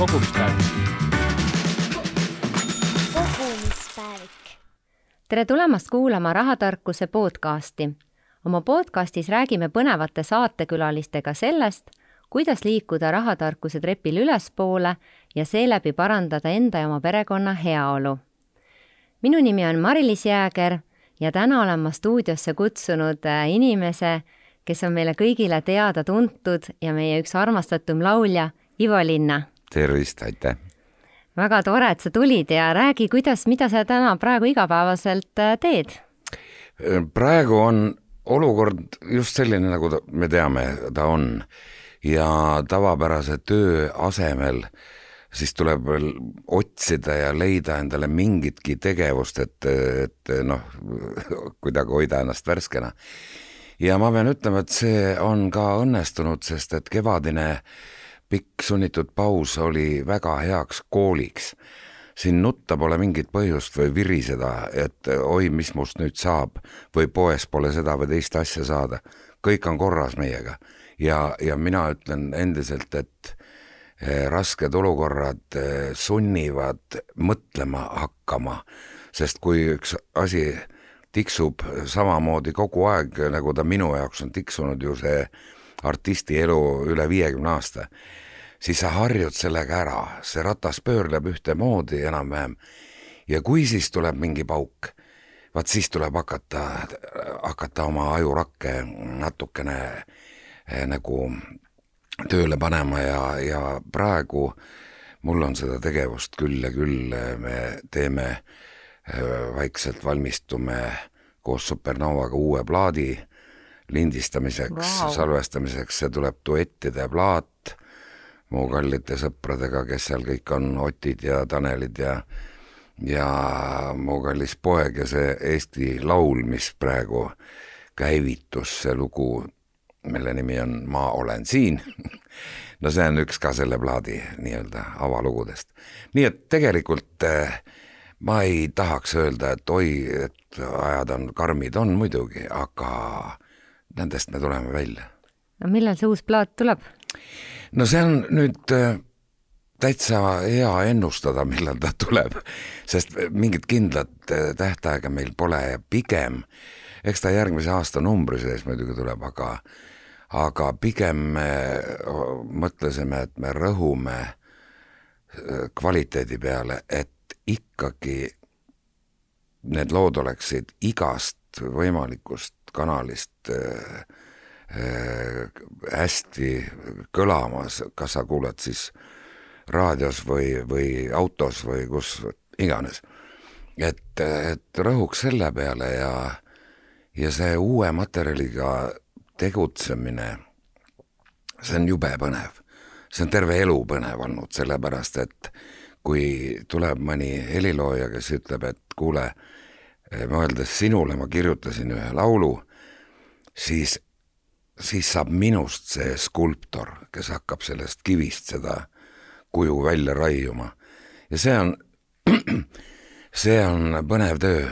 kogumispäevik. kogumispäevik. tere tulemast kuulama Rahatarkuse podcasti. oma podcastis räägime põnevate saatekülalistega sellest, kuidas liikuda rahatarkuse trepil ülespoole ja seeläbi parandada enda ja oma perekonna heaolu. minu nimi on Mari-Liis Jääger ja täna olen ma stuudiosse kutsunud äh, inimese, kes on meile kõigile teada-tuntud ja meie üks armastatum laulja Ivo Linna. Tervist, aitäh! väga tore, et sa tulid ja räägi, kuidas, mida sa täna praegu igapäevaselt äh, teed? praegu on olukord just selline, nagu ta, me teame, ta on ja tavapärase töö asemel siis tuleb veel otsida ja leida endale mingitki tegevust, et, et noh, kuidagi hoida ennast värskena. ja ma pean ütlema, et see on ka õnnestunud, sest et kevadine pikk sunnitud paus oli väga heaks kooliks. siin nutta pole mingit põhjust või viriseda, et oi, mis must nüüd saab või poes pole seda või teist asja saada. kõik on korras meiega ja, ja mina ütlen endiselt, et eh, rasked olukorrad eh, sunnivad mõtlema hakkama, sest kui üks asi tiksub samamoodi kogu aeg, nagu ta minu jaoks on tiksunud ju see artisti elu üle viiekümne aasta, siis sa harjud sellega ära, see ratas pöörleb ühtemoodi enam-vähem. Ja kui siis tuleb mingi pauk, vaat siis tuleb hakata, hakata oma ajurakke natukene Eh, nagu tööle panema ja, ja praegu mul on seda tegevust küll ja küll, me teeme eh, vaikselt valmistume koos Supernovaga uue plaadi lindistamiseks wow., salvestamiseks, see tuleb duettide plaat mu kallite sõpradega, kes seal kõik on, Otid ja Tanelid ja ja mu kallis poeg ja see Eesti Laul, mis praegu käivitus, see lugu mille nimi on Ma olen siin no see on üks ka selle plaadi nii-öelda avalugudest. nii et tegelikult eh, ma ei tahaks öelda, et oi, et ajad on karmid, on muidugi, aga nendest me tuleme välja. no millal see uus plaat tuleb? No see on nüüd eh, täitsa hea ennustada, millal ta tuleb, sest mingit kindlat eh, tähtaega meil pole ja pigem eks ta järgmise aasta numbri sees muidugi tuleb, aga aga pigem me mõtlesime, et me rõhume äh, kvaliteedi peale, et ikkagi need lood oleksid igast võimalikust kanalist äh, äh, hästi kõlamas, kas sa kuulad siis raadios või, või autos või kus iganes. et, et rõhuks selle peale ja, ja see uue materjaliga tegutsemine, see on jube põnev. see on terve elu põnev olnud, sellepärast et kui tuleb mõni helilooja, kes ütleb, et kuule, mõeldes sinule ma kirjutasin ühe laulu, siis, siis saab minust see skulptor, kes hakkab sellest kivist seda kuju välja raiuma. ja see on, see on põnev töö.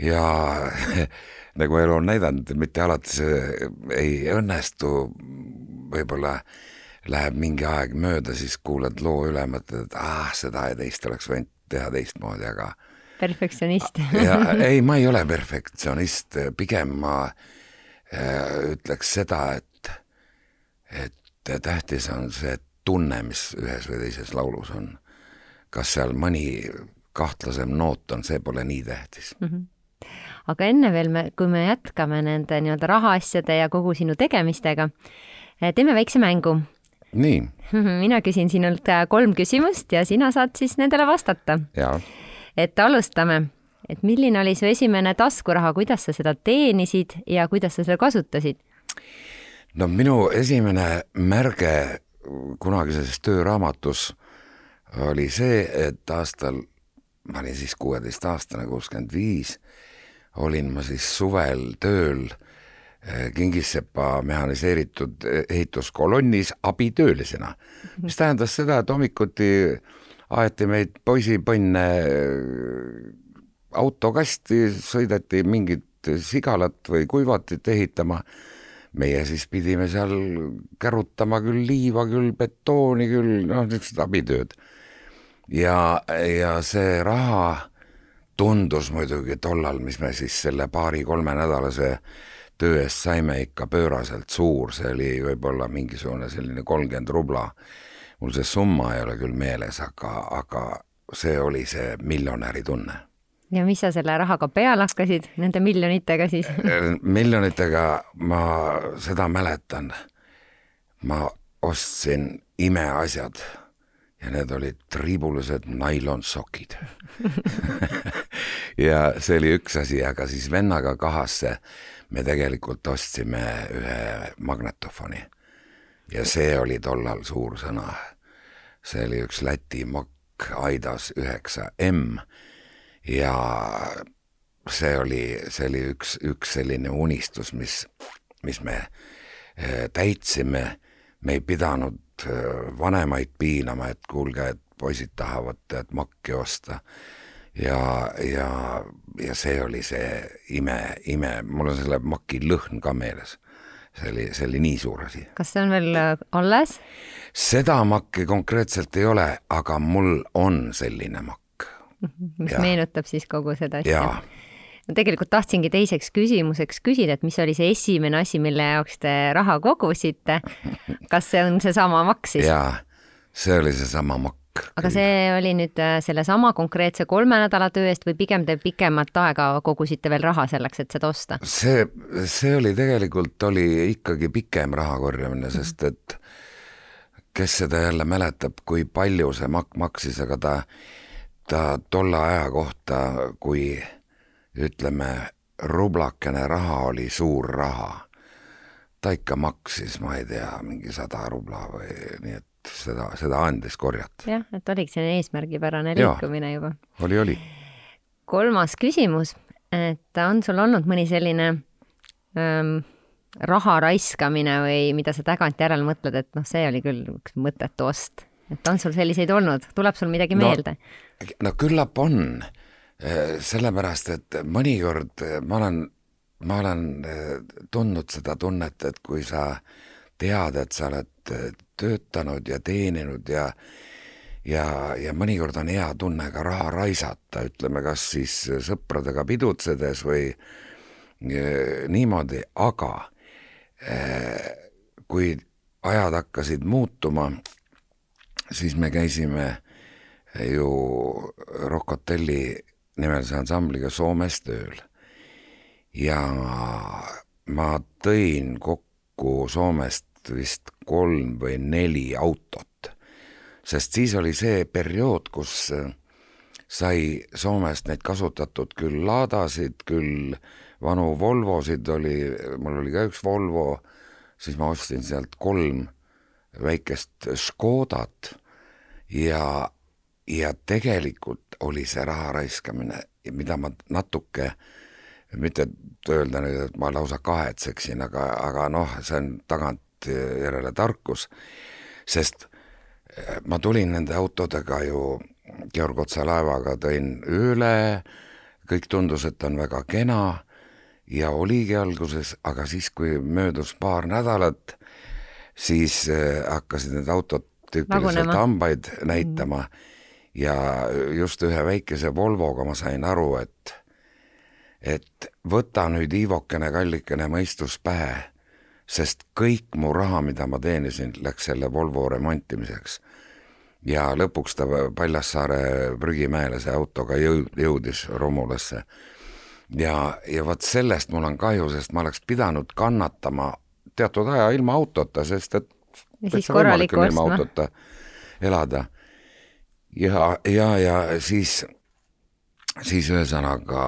Ja nagu elu on näidanud, mitte alati see ei õnnestu, võib-olla läheb mingi aeg mööda, siis kuulad loo üle, mõtled, et ah, seda ja teist oleks võinud teha teistmoodi, aga perfektsionist. Ja ei, ma ei ole perfektsionist, pigem ma äh, ütleks seda, et, et tähtis on see tunne, mis ühes või teises laulus on. kas seal mõni kahtlasem noot on, see pole nii tähtis mm. -hmm aga enne veel me, kui me jätkame nende nii-öelda rahaasjade ja kogu sinu tegemistega, eh, teeme väikse mängu. nii. mina küsin sinult äh, kolm küsimust ja sina saad siis nendele vastata. et alustame, et milline oli su esimene taskuraha, kuidas sa seda teenisid ja kuidas sa seda kasutasid? no minu esimene märge kunagises tööraamatus oli see, et aastal, ma olin siis kuueteistaastane, kuuskümmend viis olin ma siis suvel tööl eh, Kingissepa mehhaniseeritud eh, ehituskolonnis abitöölisena, mis tähendas seda, et hommikuti aeti meid poisipõnne autokasti, sõideti mingit sigalat või kuivatit ehitama, meie siis pidime seal kärutama küll liiva, küll betooni, küll noh, niisugused abitööd. ja, ja see raha tundus muidugi tollal, mis me siis selle paari-kolmenädalase töö eest saime ikka pööraselt suur, see oli võib-olla mingisugune selline kolmkümmend rubla. mul see summa ei ole küll meeles, aga, aga see oli see miljonäri tunne ja mis sa selle rahaga peale hakkasid, nende miljonitega siis? miljonitega ma seda mäletan. ma ostsin imeasjad ja need olid triibulised nailonsokid ja see oli üks asi, aga siis vennaga kahasse me tegelikult ostsime ühe magnetofoni ja see oli tollal suur sõna. see oli üks Läti Makk Aidas üheksa M ja see oli, see oli üks, üks selline unistus, mis, mis me eh, täitsime. me ei pidanud eh, vanemaid piinama, et kuulge, et poisid tahavad tead makki osta. ja, ja, ja see oli see ime, ime, mul on selle maki lõhn ka meeles see oli, see oli nii suur asi. kas see on veel äh, alles? seda makki konkreetselt ei ole, aga mul on selline makk mis ja. meenutab siis kogu seda asja. ma tegelikult tahtsingi teiseks küsimuseks küsida, et mis oli see esimene asi, mille jaoks te raha kogusite. kas see on seesama maks siis? jaa, see oli seesama makk. aga see oli nüüd äh, sellesama konkreetse kolme nädala töö eest või pigem te pikemat aega kogusite veel raha selleks, et seda osta? see, see oli tegelikult, oli ikkagi pikem raha korjamine mm, -hmm. sest et kes seda jälle mäletab, kui palju see makk maksis, aga ta ta tolle aja kohta, kui ütleme, rublakene raha oli suur raha, ta ikka maksis, ma ei tea, mingi sada rubla või nii, et seda, seda andis korjata. jah, et oligi selline eesmärgipärane liikumine juba. oli, oli. kolmas küsimus, et on sul olnud mõni selline ähm, raha raiskamine või mida sa tagantjärele mõtled, et noh, see oli küll üks mõttetu ost, et on sul selliseid olnud, tuleb sul midagi no, meelde? No küllap on, eh, sellepärast et mõnikord eh, ma olen, ma olen eh, tundnud seda tunnet, et kui sa tead, et sa oled töötanud ja teeninud ja ja, ja mõnikord on hea tunne ka raha raisata, ütleme, kas siis sõpradega pidutsedes või niimoodi, aga kui ajad hakkasid muutuma, siis me käisime ju Rockotelli nimelise ansambliga Soomes tööl. ja ma tõin kokku Soomest vist kolm või neli autot, sest siis oli see periood, kus sai Soomest neid kasutatud küll Ladasid, küll vanu Volvosid oli, mul oli ka üks Volvo, siis ma ostsin sealt kolm väikest Škodat ja ja tegelikult oli see raha raiskamine, mida ma natuke, mitte öelda nüüd, et ma lausa kahetseksin, aga, aga noh, see on tagantjärele tarkus, sest eh, ma tulin nende autodega ju Georg Otsa laevaga, tõin ööle, kõik tundus, et on väga kena ja oligi alguses, aga siis, kui möödus paar nädalat, siis eh, hakkasid need autod tüüpiliselt hambaid näitama. Mm ja just ühe väikese Volvoga ma sain aru, et et võta nüüd Iivokene kallikene mõistus pähe, sest kõik mu raha, mida ma teenisin, läks selle Volvo remontimiseks. ja lõpuks ta Paljassaare prügimäele see autoga jõud-, jõudis Romulasse. ja, ja vot sellest mul on kahju, sest ma oleks pidanud kannatama teatud aja ilma autota, sest et ja siis korralikku ostma. elada ja, ja, ja siis, siis ühesõnaga,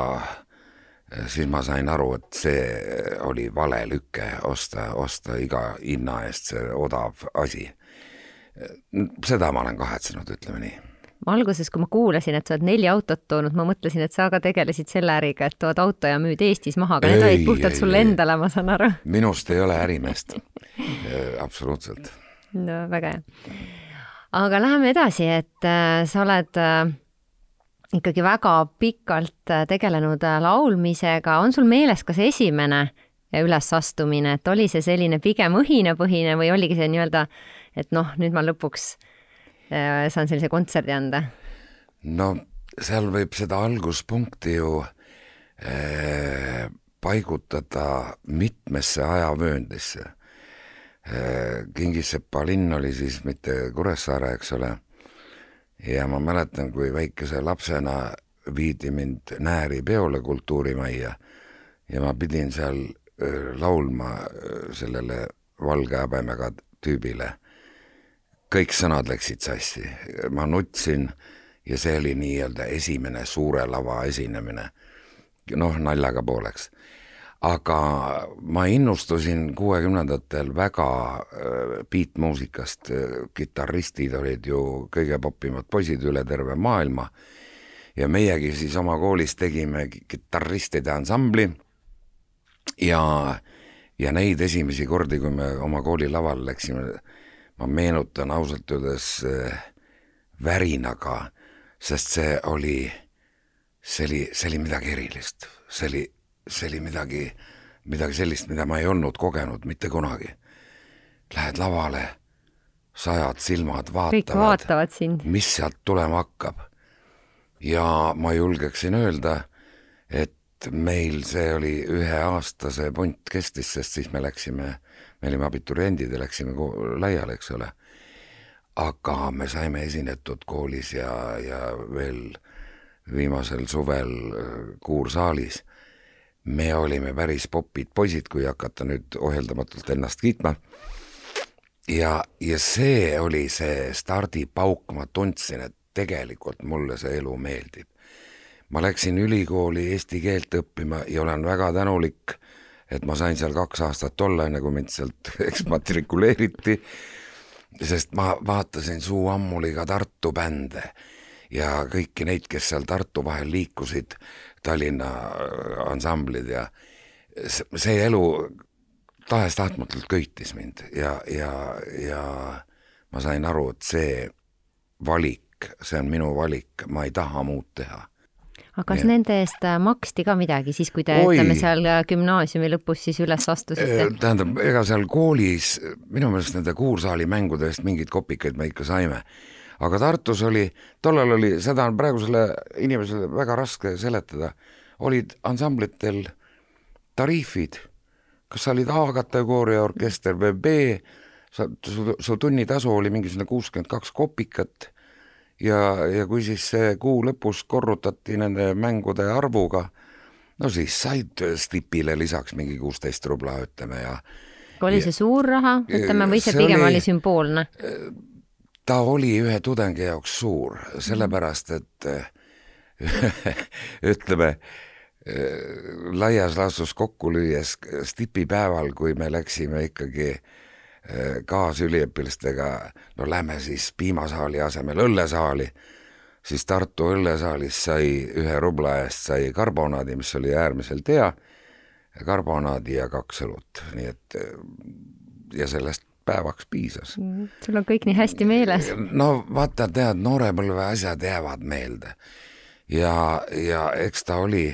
siis ma sain aru, et see oli vale lüke osta, osta iga hinna eest see odav asi. seda ma olen kahetsenud, ütleme nii ma alguses, kui ma kuulasin, et sa oled neli autot toonud, ma mõtlesin, et sa ka tegelesid selle äriga, et tood auto ja müüd Eestis maha, aga need olid puhtalt sulle endale, ma saan aru. minust ei ole ärimeest absoluutselt. no väga hea aga läheme edasi, et äh, sa oled äh, ikkagi väga pikalt äh, tegelenud laulmisega, on sul meeles ka see esimene ülesastumine, et oli see selline pigem õhinapõhine või oligi see nii-öelda, et noh, nüüd ma lõpuks saan sellise kontserdi anda? no seal võib seda alguspunkti ju äh, paigutada mitmesse ajavööndisse. Kingissepa linn oli siis mitte Kuressaare, eks ole, ja ma mäletan, kui väikese lapsena viidi mind Nääri peole kultuurimajja ja ma pidin seal laulma sellele valge habemega tüübile. kõik sõnad läksid sassi, ma nutsin ja see oli nii-öelda esimene suure lava esinemine. noh, naljaga pooleks. Aga ma innustusin kuuekümnendatel väga beatmuusikast, kitarristid olid ju kõige popimad poisid üle terve maailma. Ja meiegi siis oma koolis tegime kitarristide ansambli. Ja, ja neid esimesi kordi, kui me oma kooli lavale läksime, ma meenutan ausalt öeldes äh, värinaga, sest see oli, see oli, see oli midagi erilist, see oli, see oli midagi, midagi sellist, mida ma ei olnud kogenud mitte kunagi. Lähed lavale, sajad silmad vaatavad, vaatavad mis sealt tulema hakkab. ja ma julgeksin öelda, et meil see oli üheaastase punt kestis, sest siis me läksime, me olime abituriendid ja läksime laiali, eks ole. aga me saime esinetud koolis ja, ja veel viimasel suvel äh, kuursaalis. Me olime päris popid poisid, kui hakata nüüd ohjeldamatult ennast kiitma. ja, ja see oli see stardipauk, ma tundsin, et tegelikult mulle see elu meeldib ma läksin ülikooli eesti keelt õppima ja olen väga tänulik, et ma sain seal kaks aastat olla, enne kui mind sealt eksmatrikuleeriti, sest ma vaatasin suu ammuliga Tartu bände ja kõiki neid, kes seal Tartu vahel liikusid, Tallinna ansamblid ja see elu tahes-tahtmatult köitis mind ja, ja, ja ma sain aru, et see valik, see on minu valik, ma ei taha muud teha aga kas ja. nende eest äh, maksti ka midagi siis, kui te Oi. ütleme seal äh, gümnaasiumi lõpus siis üles astusite? Äh, tähendab, ega seal koolis minu meelest nende kuursaali mängude eest mingeid kopikaid me ikka saime. Aga Tartus oli, tollal oli, seda on praegusele inimesele väga raske seletada, olid ansamblitel tariifid, kas sa olid A-kategooria orkester või B, sa, su, su tunnitasu oli mingisugune kuuskümmend kaks kopikat ja, ja kui siis see kuu lõpus korrutati nende mängude arvuga, no siis said stipile lisaks mingi kuusteist rubla, ütleme ja oli see suur raha, ütleme, või see, see pigem oli, oli sümboolne? Ta oli ühe tudengi jaoks suur, sellepärast et ütleme, laias laastus kokku lüües stipipäeval, kui me läksime ikkagi äh, kaasüliõpilastega, no lähme siis piimasaali asemel õllesaali, siis Tartu õllesaalis sai ühe rubla eest sai karbonaadi, mis oli äärmiselt hea, karbonaadi ja kaks õlut, nii et ja sellest päevaks piisas mm,. sul on kõik nii hästi meeles. no vaata, tead, noorepõlve asjad jäävad meelde. ja, ja eks ta oli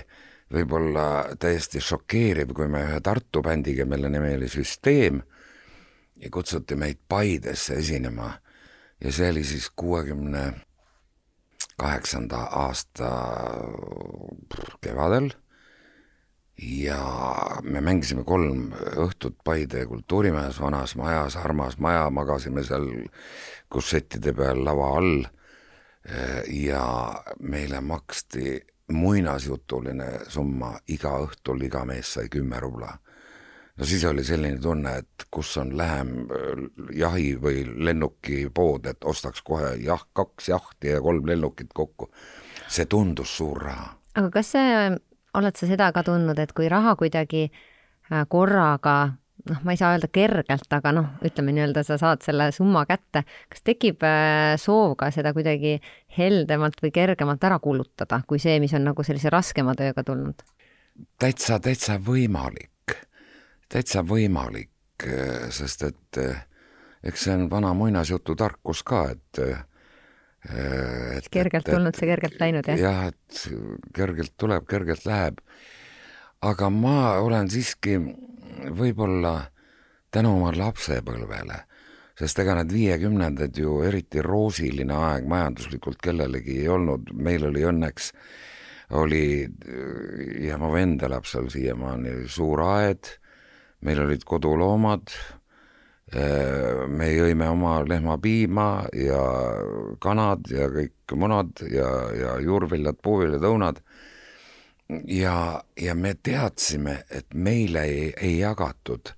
võib-olla täiesti šokeeriv, kui me ühe Tartu bändiga, mille nimi oli Süsteem ja kutsuti meid Paidesse esinema ja see oli siis kuuekümne kaheksanda aasta kevadel ja me mängisime kolm õhtut Paide kultuurimajas, vanas majas, armas maja, magasime seal kussettide peal lava all ja meile maksti muinasjutuline summa iga õhtul, iga mees sai kümme rubla no siis oli selline tunne, et kus on lähem äh, jahi või lennukipood, et ostaks kohe jah, kaks jahti ja kolm lennukit kokku. see tundus suur raha. aga kas see, oled sa seda ka tundnud, et kui raha kuidagi äh, korraga noh, ma ei saa öelda kergelt, aga noh, ütleme nii-öelda sa saad selle summa kätte, kas tekib äh, soov ka seda kuidagi heldemalt või kergemalt ära kulutada, kui see, mis on nagu sellise raskema tööga tulnud? täitsa, täitsa võimalik täitsa võimalik, äh, sest et eks see on vana muinasjutu tarkus ka, et et kergelt et, tulnud, see kergelt läinud, jah? jah, et kergelt tuleb, kergelt läheb. aga ma olen siiski võib-olla tänu oma lapsepõlvele, sest ega need viiekümnendad ju eriti roosiline aeg majanduslikult kellelegi ei olnud, meil oli õnneks, oli ja mu vend elab seal siiamaani, suur aed, meil olid koduloomad, me jõime oma lehmapiima ja kanad ja kõik munad ja, ja juurviljad, puuviljad, õunad ja, ja me teadsime, et meile ei, ei jagatud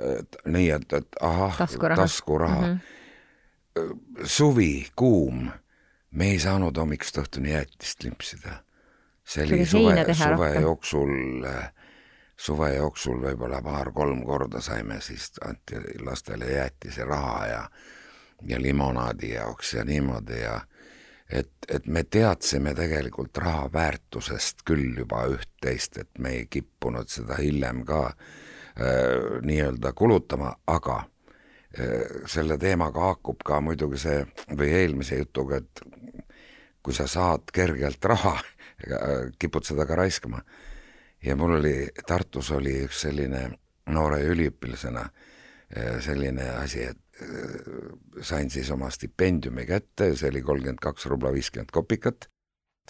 et, nii, et, et ahah, taskuraha, taskuraha. Mm. -hmm. suvi, kuum, me ei saanud hommikust õhtuni jäätist limpsida. see oli suve, suve jooksul, suve jooksul võib-olla paar-kolm korda saime, siis anti lastele jäätiseraha ja ja limonaadi jaoks ja niimoodi ja et, et me teadsime tegelikult raha väärtusest küll juba üht-teist, et me ei kippunud seda hiljem ka äh, nii-öelda kulutama, aga äh, selle teemaga haakub ka muidugi see või eelmise jutuga, et kui sa saad kergelt raha, kipud seda ka raiskama. Ja mul oli, Tartus oli üks selline noore üliõpilasena äh, selline asi, et sain siis oma stipendiumi kätte, see oli kolmkümmend kaks rubla viiskümmend kopikat.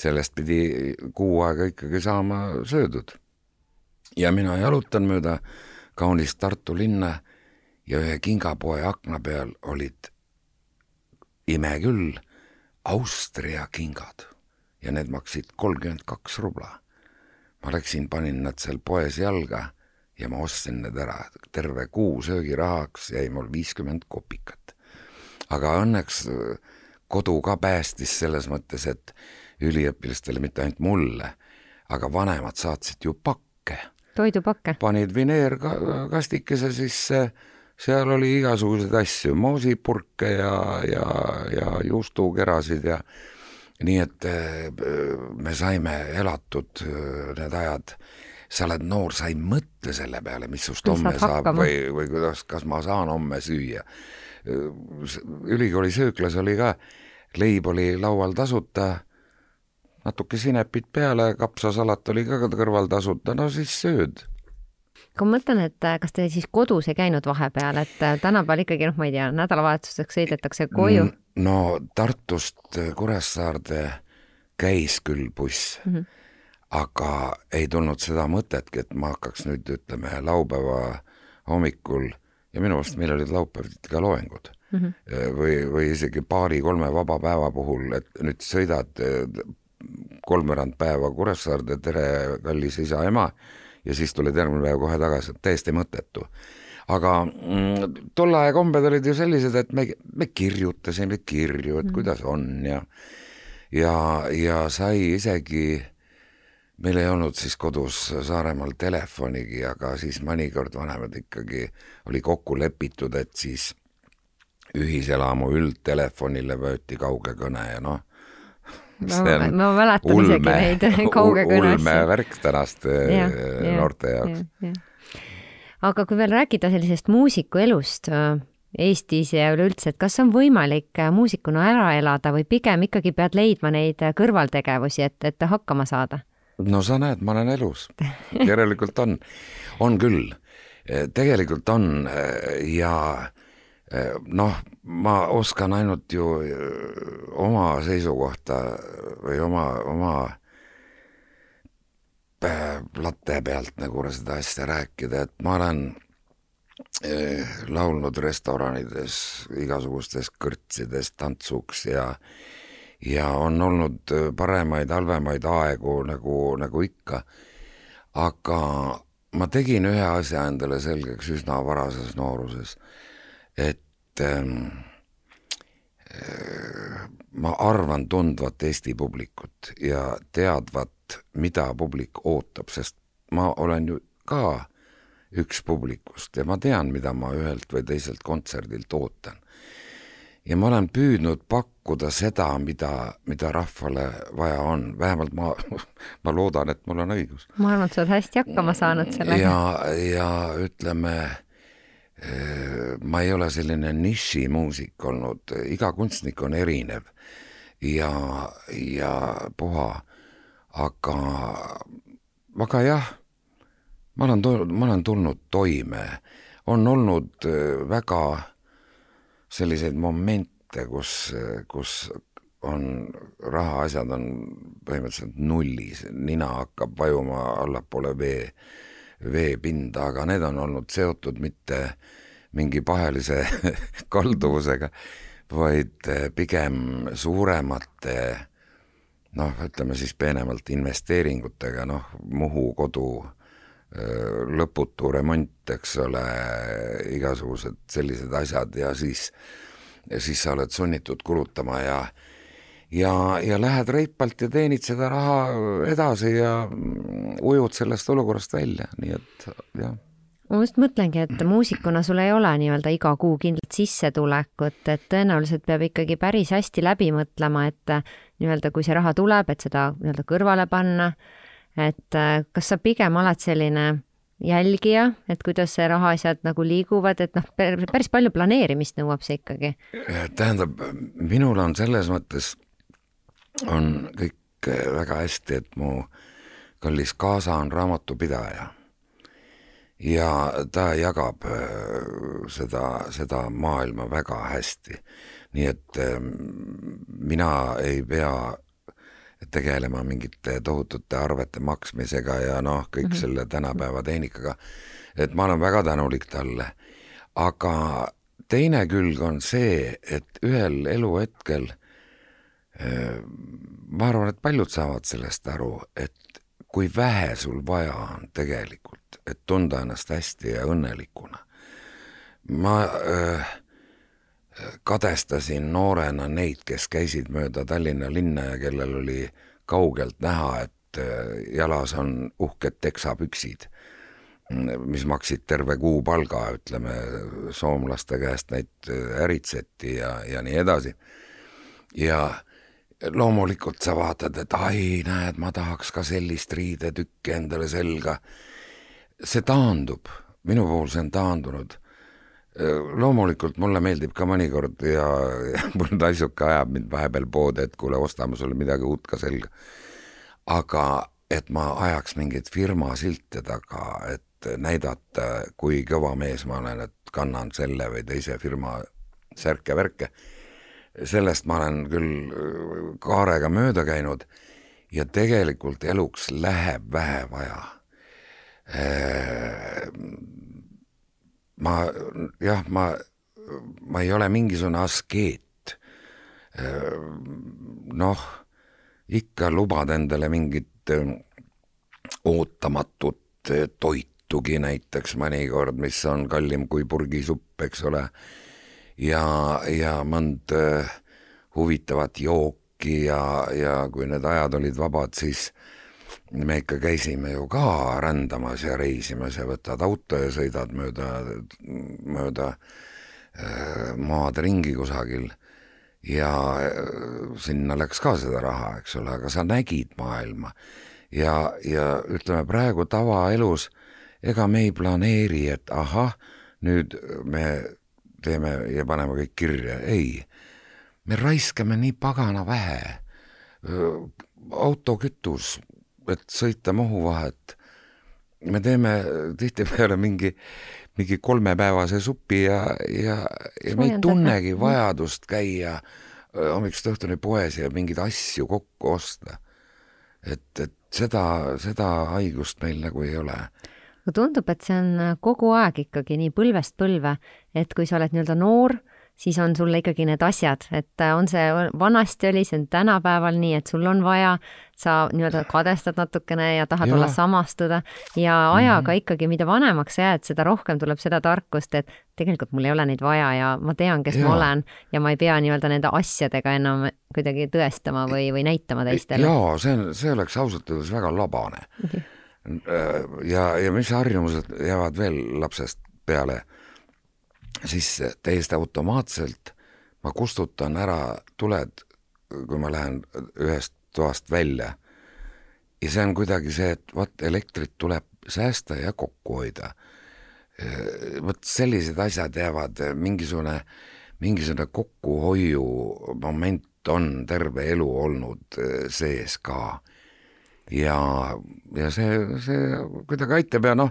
sellest pidi kuu aega ikkagi saama söödud. ja mina jalutan mööda kaunist Tartu linna ja ühe kingapoe akna peal olid, ime küll, Austria kingad ja need maksid kolmkümmend kaks rubla. Ma läksin, panin nad seal poes jalga ja ma ostsin need ära, terve kuu söögirahaks jäi mul viiskümmend kopikat. aga õnneks äh, kodu ka päästis selles mõttes, et üliõpilastele, mitte ainult mulle, aga vanemad saatsid ju pakke. toidupakke? panid vineerkastikese sisse, seal oli igasuguseid asju, moosipurke ja, ja, ja juustukerasid ja nii et äh, me saime elatud äh, need ajad sa oled noor, sa ei mõtle selle peale, mis sust homme saab hakkama. või, või kuidas, kas ma saan homme süüa. ülikooli sööklas oli ka, leib oli laual tasuta, natuke sinepit peale, kapsasalat oli ka kõrval tasuta, no siis sööd aga ma mõtlen, et äh, kas te siis kodus ei käinud vahepeal, et äh, tänapäeval ikkagi noh, ma ei tea, nädalavahetuseks sõidetakse koju? no Tartust Kuressaarde käis küll buss mm. -hmm aga ei tulnud seda mõtetki, et ma hakkaks nüüd ütleme laupäeva hommikul ja minu arust meil olid laupäeviti ka loengud mm -hmm. või, või isegi paari-kolme vaba päeva puhul, et nüüd sõidad kolmveerand päeva Kuressaarde, tere, kallis isa-ema, ja siis tuled järgmine päev kohe tagasi, täiesti mõttetu. aga mm, tol aja kombed olid ju sellised, et me, me kirjutasime kirju, et mm kuidas on ja ja, ja sai isegi meil ei olnud siis kodus Saaremaal telefonigi, aga siis mõnikord vanemad ikkagi oli kokku lepitud, et siis ühiselamu üldtelefonile võeti kauge kõne ja noh, ma, ma mäletan ulme, isegi neid kauge kõnesid. ulmevärk tänaste ja, noorte jaoks. aga kui veel rääkida sellisest muusikuelust elust Eestis ja üleüldse, et kas on võimalik muusikuna ära elada või pigem ikkagi pead leidma neid kõrvaltegevusi, et, et hakkama saada? no sa näed, ma olen elus, järelikult on, on küll, tegelikult on ja noh, ma oskan ainult ju oma seisukohta või oma, oma latte pealt nagu seda asja rääkida, et ma olen laulnud restoranides, igasugustes kõrtsides tantsuks ja ja on olnud äh, paremaid, halvemaid aegu nagu, nagu ikka. aga ma tegin ühe asja endale selgeks üsna varases nooruses, et ähm, äh, ma arvan tundvat Eesti publikut ja teadvat, mida publik ootab, sest ma olen ju ka üks publikust ja ma tean, mida ma ühelt või teiselt kontserdilt ootan ja ma olen püüdnud pakkuda seda, mida, mida rahvale vaja on, vähemalt ma, ma loodan, et mul on õigus. ma arvan, et sa oled hästi hakkama saanud sellega. ja, ja ütleme, eh, ma ei ole selline nišimuusik olnud, iga kunstnik on erinev. Ja, ja puha, aga, aga jah, ma olen tulnud, ma olen tulnud toime, on olnud äh, väga selliseid momente, kus, kus on rahaasjad on põhimõtteliselt nullis, nina hakkab vajuma allapoole vee, veepinda, aga need on olnud seotud mitte mingi pahelise kalduvusega, vaid pigem suuremate noh, ütleme siis peenemalt investeeringutega, noh, Muhu kodu lõputu remont, eks ole, igasugused sellised asjad ja siis, siis sa oled sunnitud kulutama ja ja, ja lähed reipalt ja teenid seda raha edasi ja ujud sellest olukorrast välja, nii et jah ma just mõtlengi, et muusikuna sul ei ole nii-öelda iga kuu kindlat sissetulekut, et tõenäoliselt peab ikkagi päris hästi läbi mõtlema, et nii-öelda kui see raha tuleb, et seda nii-öelda kõrvale panna, et kas sa pigem oled selline jälgija, et kuidas see rahaasjad nagu liiguvad, et noh, päris palju planeerimist nõuab see ikkagi. tähendab, minul on selles mõttes on kõik väga hästi, et mu kallis kaasa on raamatupidaja. ja ta jagab äh, seda, seda maailma väga hästi. nii et ähm, mina ei pea tegelema mingite tohutute arvete maksmisega ja noh, kõik mm -hmm. selle tänapäeva tehnikaga. et ma olen väga tänulik talle. aga teine külg on see, et ühel eluhetkel ma arvan, et paljud saavad sellest aru, et kui vähe sul vaja on tegelikult, et tunda ennast hästi ja õnnelikuna. ma äh, kadestasin noorena neid, kes käisid mööda Tallinna linna ja kellel oli kaugelt näha, et äh, jalas on uhked teksapüksid, mis maksid terve kuupalga, ütleme, soomlaste käest neid äritseti ja, ja nii edasi. ja loomulikult sa vaatad, et ai, näed, ma tahaks ka sellist riidetükki endale selga. see taandub, minu puhul see on taandunud. loomulikult mulle meeldib ka mõnikord ja, ja mul naisuke ajab mind vahepeal poodi, et kuule, ostame sulle midagi uut ka selga. aga et ma ajaks mingeid firma silte taga, et näidata, kui kõva mees ma olen, et kannan selle või teise firma särke-värke sellest ma olen küll äh, kaarega mööda käinud ja tegelikult eluks läheb vähe vaja. Äh, ma jah, ma, ma ei ole mingisugune askeet. Äh, noh, ikka lubad endale mingit ootamatut toitugi näiteks mõnikord, mis on kallim kui purgisupp, eks ole ja, ja mõnd äh, huvitavat jooki ja, ja kui need ajad olid vabad, siis me ikka käisime ju ka rändamas ja reisimas ja võtad auto ja sõidad mööda, mööda äh, maad ringi kusagil ja äh, sinna läks ka seda raha, eks ole, aga sa nägid maailma. ja, ja ütleme praegu tavaelus, ega me ei planeeri, et ahah, nüüd me teeme ja paneme kõik kirja, ei. me raiskame nii pagana vähe. autokütus, et sõita Muhu vahet. me teeme tihtipeale mingi, mingi kolmepäevase supi ja, ja, ja me ei tunnegi vajadust käia hommikust õhtuni poes ja mingeid asju kokku osta. et, et seda, seda haigust meil nagu ei ole aga tundub, et see on äh, kogu aeg ikkagi nii põlvest põlve, et kui sa oled nii-öelda noor, siis on sulle ikkagi need asjad, et äh, on see vanasti oli, see on tänapäeval nii, et sul on vaja, sa nii-öelda kadestad natukene ja tahad ja. olla samastuda ja ajaga mm -hmm. ikkagi, mida vanemaks sa jääd, seda rohkem tuleb seda tarkust, et tegelikult mul ei ole neid vaja ja ma tean, kes ja. ma olen ja ma ei pea nii-öelda nende asjadega enam kuidagi tõestama või, või näitama teistele. jaa, see on, see oleks ausalt öeldes väga labane okay ja, ja mis harjumused jäävad veel lapsest peale, siis täiesti automaatselt ma kustutan ära tuled, kui ma lähen ühest toast välja. ja see on kuidagi see, et vot elektrit tuleb säästa ja kokku hoida. vot sellised asjad jäävad, mingisugune, mingisugune kokkuhoiu moment on terve elu olnud sees ka ja, ja see, see kuidagi aitab ja noh,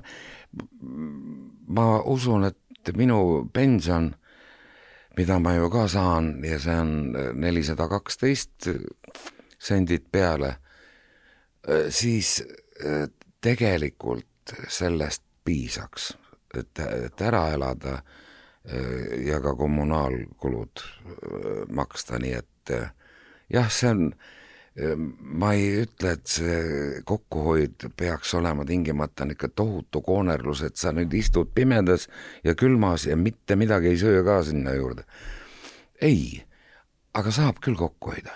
ma usun, et minu pension, mida ma ju ka saan ja see on nelisada kaksteist sendid peale, siis tegelikult sellest piisaks, et, et ära elada ja ka kommunaalkulud maksta, nii et jah, see on, ma ei ütle, et see kokkuhoid peaks olema tingimata niisugune tohutu koonerlus, et sa nüüd istud pimedas ja külmas ja mitte midagi ei söö ka sinna juurde. ei, aga saab küll kokku hoida.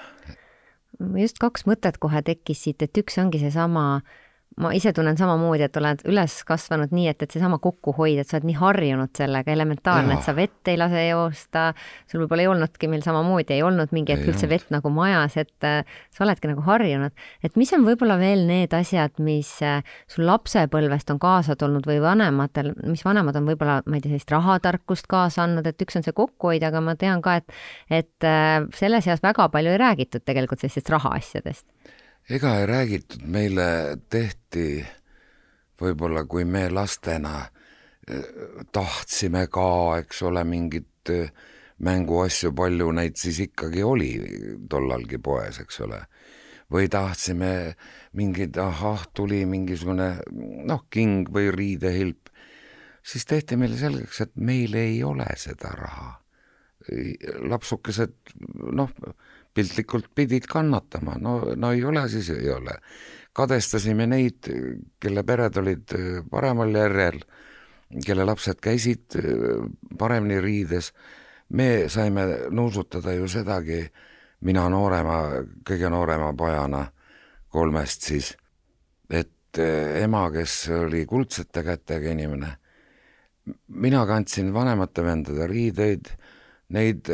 just kaks mõtet kohe tekkis siit, et üks ongi seesama äh, ma ise tunnen samamoodi, et oled üles kasvanud nii, et, et seesama kokkuhoid, et sa oled nii harjunud sellega, elementaarne, et sa vett ei lase joosta, sul võib-olla ei olnudki meil samamoodi, ei olnud mingi hetk üldse vett nagu majas, et äh, sa oledki nagu harjunud. et mis on võib-olla veel need asjad, mis äh, sul lapsepõlvest on kaasa tulnud või vanematel, mis vanemad on võib-olla, ma ei tea, sellist rahatarkust kaasa andnud, et üks on see kokkuhoid, aga ma tean ka, et, et äh, selles eas väga palju ei räägitud tegelikult sellistest rahaasjadest ega ei räägitud, meile tehti võib-olla, kui me lastena eh, tahtsime ka, eks ole, mingit eh, mänguasju, palju neid siis ikkagi oli tollalgi poes, eks ole. või tahtsime mingeid, ahah, tuli mingisugune noh, king või riidehilp, siis tehti meile selgeks, et meil ei ole seda raha. lapsukesed, noh, piltlikult pidid kannatama, no, no ei ole, siis ei ole. kadestasime neid, kelle pered olid äh, paremal järjel, kelle lapsed käisid äh, paremini riides. me saime nuusutada ju sedagi, mina noorema, kõige noorema pojana kolmest siis, et äh, ema, kes oli kuldsete kätega inimene, mina kandsin vanemate vendade riideid, neid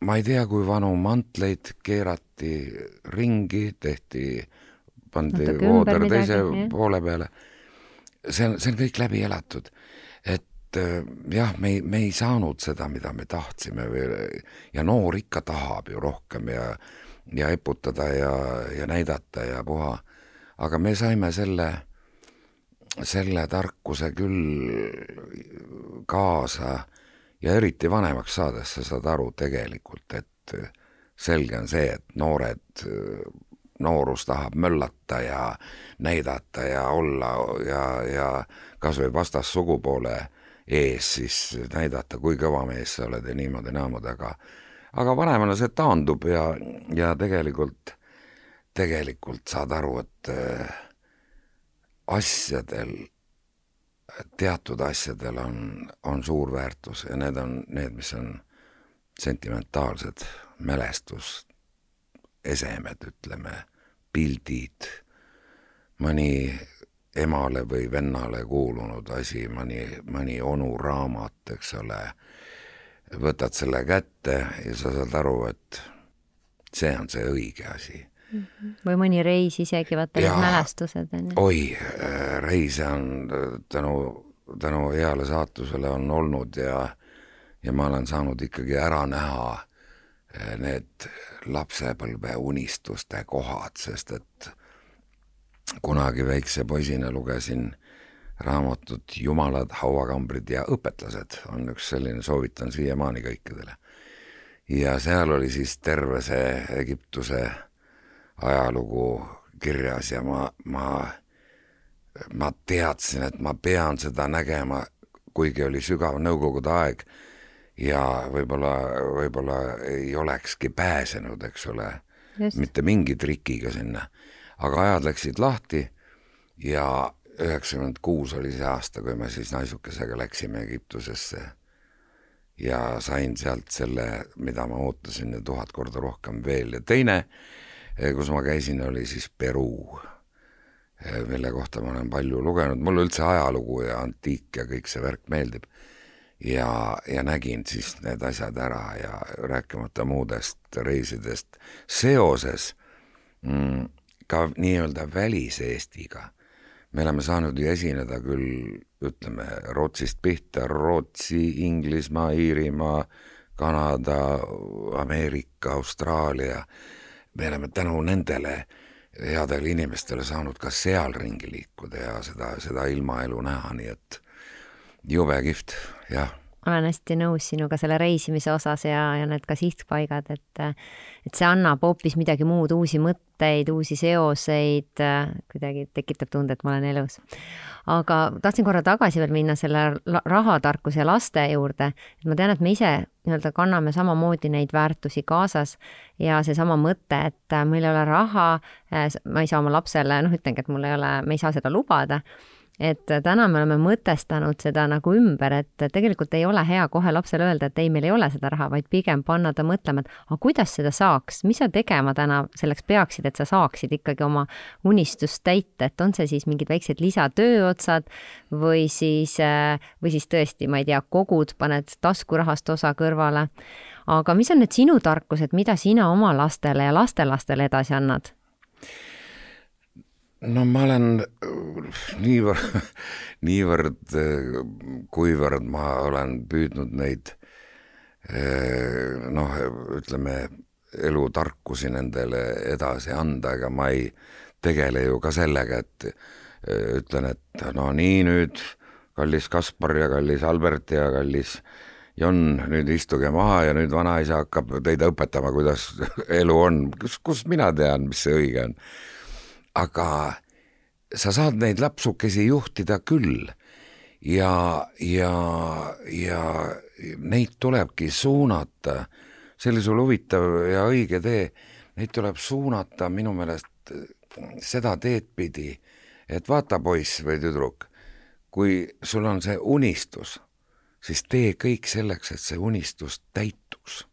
ma ei tea, kui vanu mantleid keerati ringi, tehti, pandi vooder teise midagi, poole peale. see on, see on kõik läbi elatud. et äh, jah, me ei, me ei saanud seda, mida me tahtsime või, ja noor ikka tahab ju rohkem ja, ja eputada ja, ja näidata ja puha. aga me saime selle, selle tarkuse küll kaasa ja eriti vanemaks saades sa saad aru tegelikult, et selge on see, et noored, noorus tahab möllata ja näidata ja olla ja, ja kas või vastassugupoole ees siis näidata, kui kõva mees sa oled ja niimoodi-naamoodi, aga aga vanemana see taandub ja, ja tegelikult, tegelikult saad aru, et äh, asjadel teatud asjadel on, on suur väärtus ja need on need, mis on sentimentaalsed mälestusesemed, ütleme, pildid, mõni emale või vennale kuulunud asi, mõni, mõni onu raamat, eks ole, võtad selle kätte ja sa saad aru, et see on see õige asi. Või mõni reis isegi, vaata need mälestused on ju. oi, äh, reise on äh, tänu, tänu heale saatusele on olnud ja, ja ma olen saanud ikkagi ära näha äh, need lapsepõlve unistuste kohad, sest et kunagi väikse poisina lugesin raamatut Jumalad, hauakambrid ja õpetlased on üks selline, soovitan siiamaani kõikidele. ja seal oli siis terve see Egiptuse ajalugu kirjas ja ma, ma, ma teadsin, et ma pean seda nägema, kuigi oli sügav nõukogude aeg ja võib-olla, võib-olla ei olekski pääsenud, eks ole, mitte mingi trikiga sinna. aga ajad läksid lahti ja üheksakümmend kuus oli see aasta, kui me siis naisukesega läksime Egiptusesse ja sain sealt selle, mida ma ootasin ja tuhat korda rohkem veel ja teine kus ma käisin, oli siis Peruu, mille kohta ma olen palju lugenud, mulle üldse ajalugu ja antiik ja kõik see värk meeldib. ja, ja nägin siis need asjad ära ja rääkimata muudest reisidest seoses mm, ka nii-öelda välis-Eestiga. me oleme saanud ju esineda küll, ütleme Rootsist pihta, Rootsi, Inglismaa, Iirimaa, Kanada, Ameerika, Austraalia me oleme tänu nendele headele inimestele saanud ka seal ringi liikuda ja seda, seda ilmaelu näha, nii et jube kihvt, jah olen hästi nõus sinuga selle reisimise osas ja, ja need ka sihtpaigad, et et see annab hoopis midagi muud, uusi mõtteid, uusi seoseid, kuidagi tekitab tunde, et ma olen elus. aga tahtsin korra tagasi veel minna selle rahatarkuse laste juurde, et ma tean, et me ise nii-öelda kanname samamoodi neid väärtusi kaasas ja seesama mõte, et meil ei ole raha, ma ei saa oma lapsele, noh, ütlengi, et mul ei ole, me ei saa seda lubada et täna me oleme mõtestanud seda nagu ümber, et tegelikult ei ole hea kohe lapsele öelda, et ei, meil ei ole seda raha, vaid pigem panna ta mõtlema, et aga kuidas seda saaks, mis sa tegema täna selleks peaksid, et sa saaksid ikkagi oma unistust täita, et on see siis mingid väiksed lisatööotsad või siis, või siis tõesti, ma ei tea, kogud, paned taskurahast osa kõrvale. aga mis on need sinu tarkused, mida sina oma lastele ja lastelastele edasi annad? No ma olen äh, niivõrd, niivõrd, äh, kuivõrd ma olen püüdnud neid äh, noh, ütleme, elutarkusi nendele edasi anda, ega ma ei tegele ju ka sellega, et ütlen, et no nii nüüd, kallis Kaspar ja kallis Albert ja kallis Jon, nüüd istuge maha ja nüüd vanaisa hakkab teid õpetama, kuidas elu on, kus, kust mina tean, mis see õige on aga sa saad neid lapsukesi juhtida küll. Ja, ja, ja neid tulebki suunata, see oli sul huvitav ja õige tee, neid tuleb suunata minu meelest seda teed pidi, et vaata, poiss või tüdruk, kui sul on see unistus, siis tee kõik selleks, et see unistus täituks.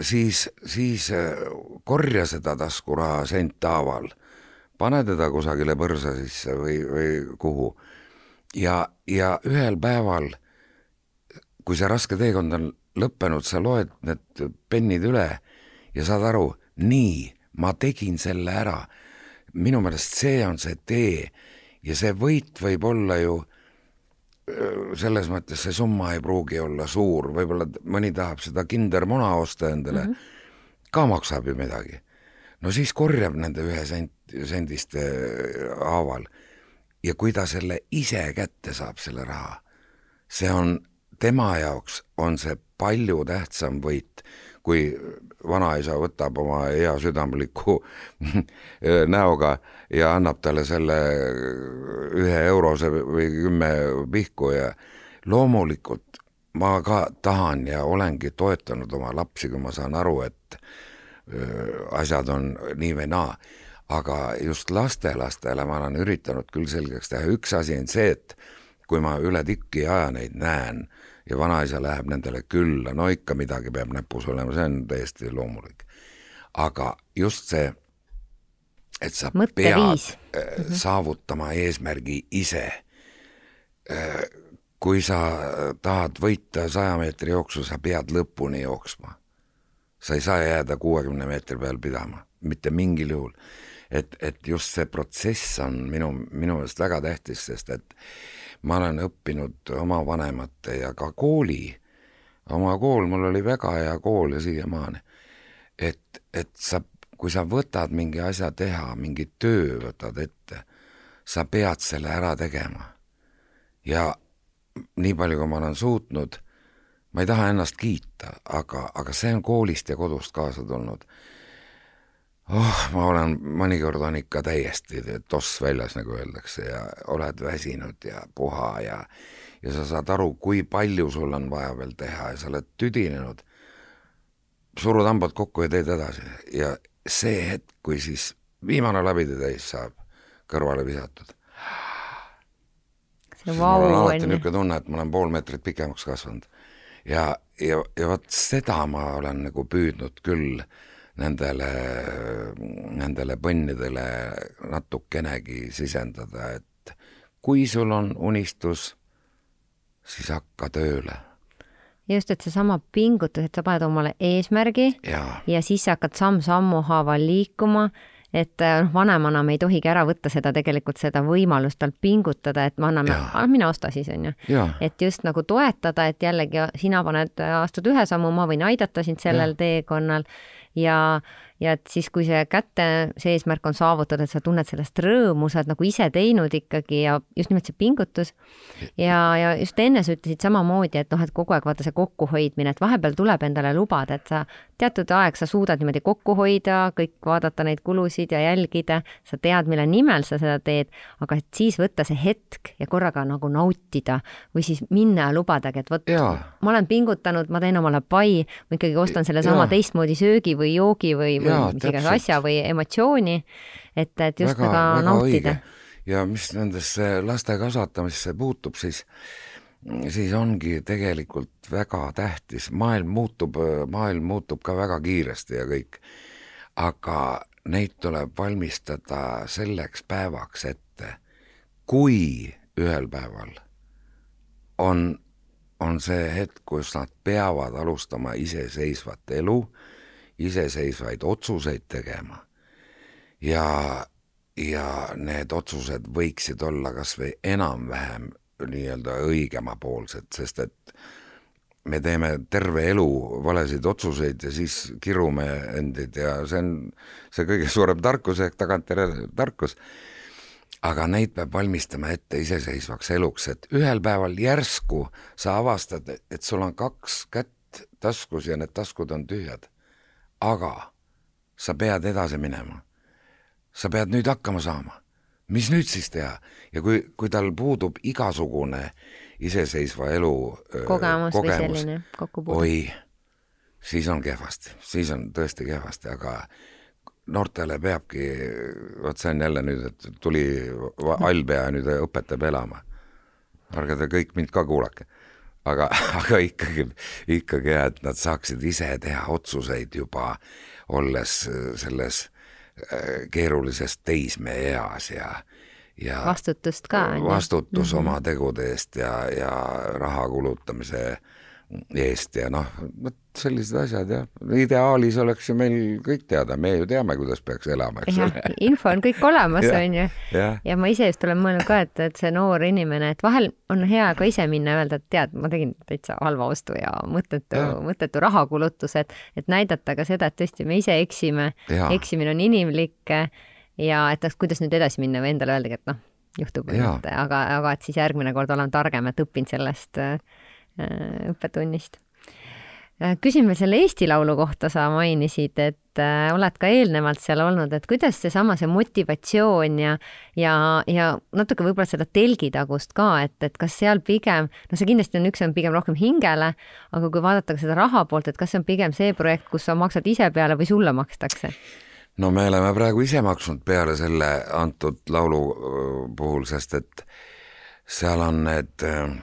Siis, siis korja seda taskuraha senthaaval pane teda kusagile põrsa sisse või, või kuhu. ja, ja ühel päeval, kui see raske teekond on lõppenud, sa loed need pennid üle ja saad aru, nii, ma tegin selle ära. minu meelest see on see tee ja see võit võib olla ju selles mõttes see summa ei pruugi olla suur, võib-olla mõni tahab seda kindermuna osta endale mm, -hmm. ka maksab ju midagi. no siis korjab nende ühe sent, sendiste haaval. ja kui ta selle ise kätte saab, selle raha, see on, tema jaoks on see palju tähtsam võit, kui vanaisa võtab oma hea südamliku näoga ja annab talle selle ühe eurose või kümme pihku ja loomulikult ma ka tahan ja olengi toetanud oma lapsi, kui ma saan aru, et asjad on nii või naa. Aga just lastelastele ma olen üritanud küll selgeks teha, üks asi on see, et kui ma üle tükki aja neid näen ja vanaisa läheb nendele külla, no ikka midagi peab näpus olema, see on täiesti loomulik. aga just see, et sa Mõtteviis. pead mm -hmm. saavutama eesmärgi ise. Äh, kui sa tahad võita saja meetri jooksu, sa pead lõpuni jooksma. sa ei saa jääda kuuekümne meetri peal pidama, mitte mingil juhul et, et just see protsess on minu, minu meelest väga tähtis, sest et ma olen õppinud oma vanemate ja ka kooli, oma kool, mul oli väga hea kool ja siiamaani, et, et sa, kui sa võtad mingi asja teha, mingi töö võtad ette, sa pead selle ära tegema. ja nii palju, kui ma olen suutnud, ma ei taha ennast kiita, aga, aga see on koolist ja kodust kaasa tulnud oh, ma olen, mõnikord on ikka täiesti toss väljas, nagu öeldakse, ja oled väsinud ja puha ja ja sa saad aru, kui palju sul on vaja veel teha ja sa oled tüdinenud, surud hambad kokku ja teed edasi. Ja see hetk, kui siis viimane läbidetäis saab kõrvale visatud, siis wow, mul on alati niisugune tunne, et ma olen pool meetrit pikemaks kasvanud. ja, ja, ja vot seda ma olen nagu püüdnud küll äh, nendele, nendele põnnidele natukenegi sisendada, et kui sul on unistus, siis hakka tööle. Just, et seesama pingutus, et sa paned omale eesmärgi ja, ja siis sa hakkad samm-sammu haaval liikuma, et noh, vanemana me ei tohigi ära võtta seda tegelikult, seda võimalust tal pingutada, et me anname, mine osta siis, on ju. et just nagu toetada, et jällegi sina paned, astud ühe sammu, ma võin aidata sind sellel ja. teekonnal ja, ja et siis, kui see kätte, see eesmärk on saavutatud, et sa tunned sellest rõõmu, sa oled nagu ise teinud ikkagi ja just nimelt see pingutus. ja, ja just enne sa ütlesid samamoodi, et noh, et kogu aeg vaata see kokkuhoidmine, et vahepeal tuleb endale lubada, et sa teatud aeg sa suudad niimoodi kokku hoida, kõik vaadata neid kulusid ja jälgida, sa tead, mille nimel sa seda teed, aga et siis võtta see hetk ja korraga nagu nautida või siis minna ja lubadagi, et vot ma olen pingutanud, ma teen omale pai, ma ikkagi ostan sellesama teistmoodi söögi või joogi või, või mis iganes asja või emotsiooni, et, et just väga, väga, väga nautida. ja mis nendesse laste kasvatamisse puutub, siis siis ongi tegelikult väga tähtis, maailm muutub, maailm muutub ka väga kiiresti ja kõik, aga neid tuleb valmistada selleks päevaks ette, kui ühel päeval on on see hetk, kus nad peavad alustama iseseisvat elu, iseseisvaid otsuseid tegema. ja, ja need otsused võiksid olla kas või enam-vähem nii-öelda õigemapoolsed, sest et me teeme terve elu valesid otsuseid ja siis kirume endid ja see on see kõige suurem tarkus ehk tagantjärele tarkus aga neid peab valmistama ette iseseisvaks eluks, et ühel päeval järsku sa avastad, et sul on kaks kätt taskus ja need taskud on tühjad. aga sa pead edasi minema. sa pead nüüd hakkama saama. Mis nüüd siis teha? ja kui, kui tal puudub igasugune iseseisva elu kogemus, kogemus või selline kokkupuude. oi, siis on kehvasti, siis on tõesti kehvasti, aga noortele peabki, vot see on jälle nüüd, et tuli allpea nüüd õpetab elama. ärge te kõik mind ka kuulake. aga, aga ikkagi, ikkagi jah, et nad saaksid ise teha otsuseid juba olles selles äh, keerulises teismeeas ja ja vastutust ka. vastutus mm -hmm. oma tegude eest ja, ja raha kulutamise äh, eest ja noh, vot sellised asjad jah, ideaalis oleks ju meil kõik teada, me ju teame, kuidas peaks elama, eks ole. info on kõik olemas, on ju. ja ma ise just olen mõelnud ka, et, et see noor inimene, et vahel on hea ka ise minna ja öelda, et tead, ma tegin täitsa halva ostu ja mõttetu, mõttetu rahakulutus, et, et näidata ka seda, et tõesti, me ise eksime, eksimine on inimlik ja et kuidas nüüd edasi minna või endale öeldagi, et noh, juhtub, aga, aga et siis järgmine kord olen targem, et õpin sellest Äh, õppetunnist. Äh, küsin veel selle Eesti Laulu kohta, sa mainisid, et äh, oled ka eelnevalt seal olnud, et kuidas seesama, see motivatsioon ja ja, ja natuke võib-olla seda telgitagust ka, et, et kas seal pigem, no see kindlasti on üks, on pigem rohkem hingele, aga kui vaadata ka seda raha poolt, et kas see on pigem see projekt, kus sa maksad ise peale või sulle makstakse? no me oleme praegu ise maksnud peale selle antud laulu puhul, sest et seal on need äh,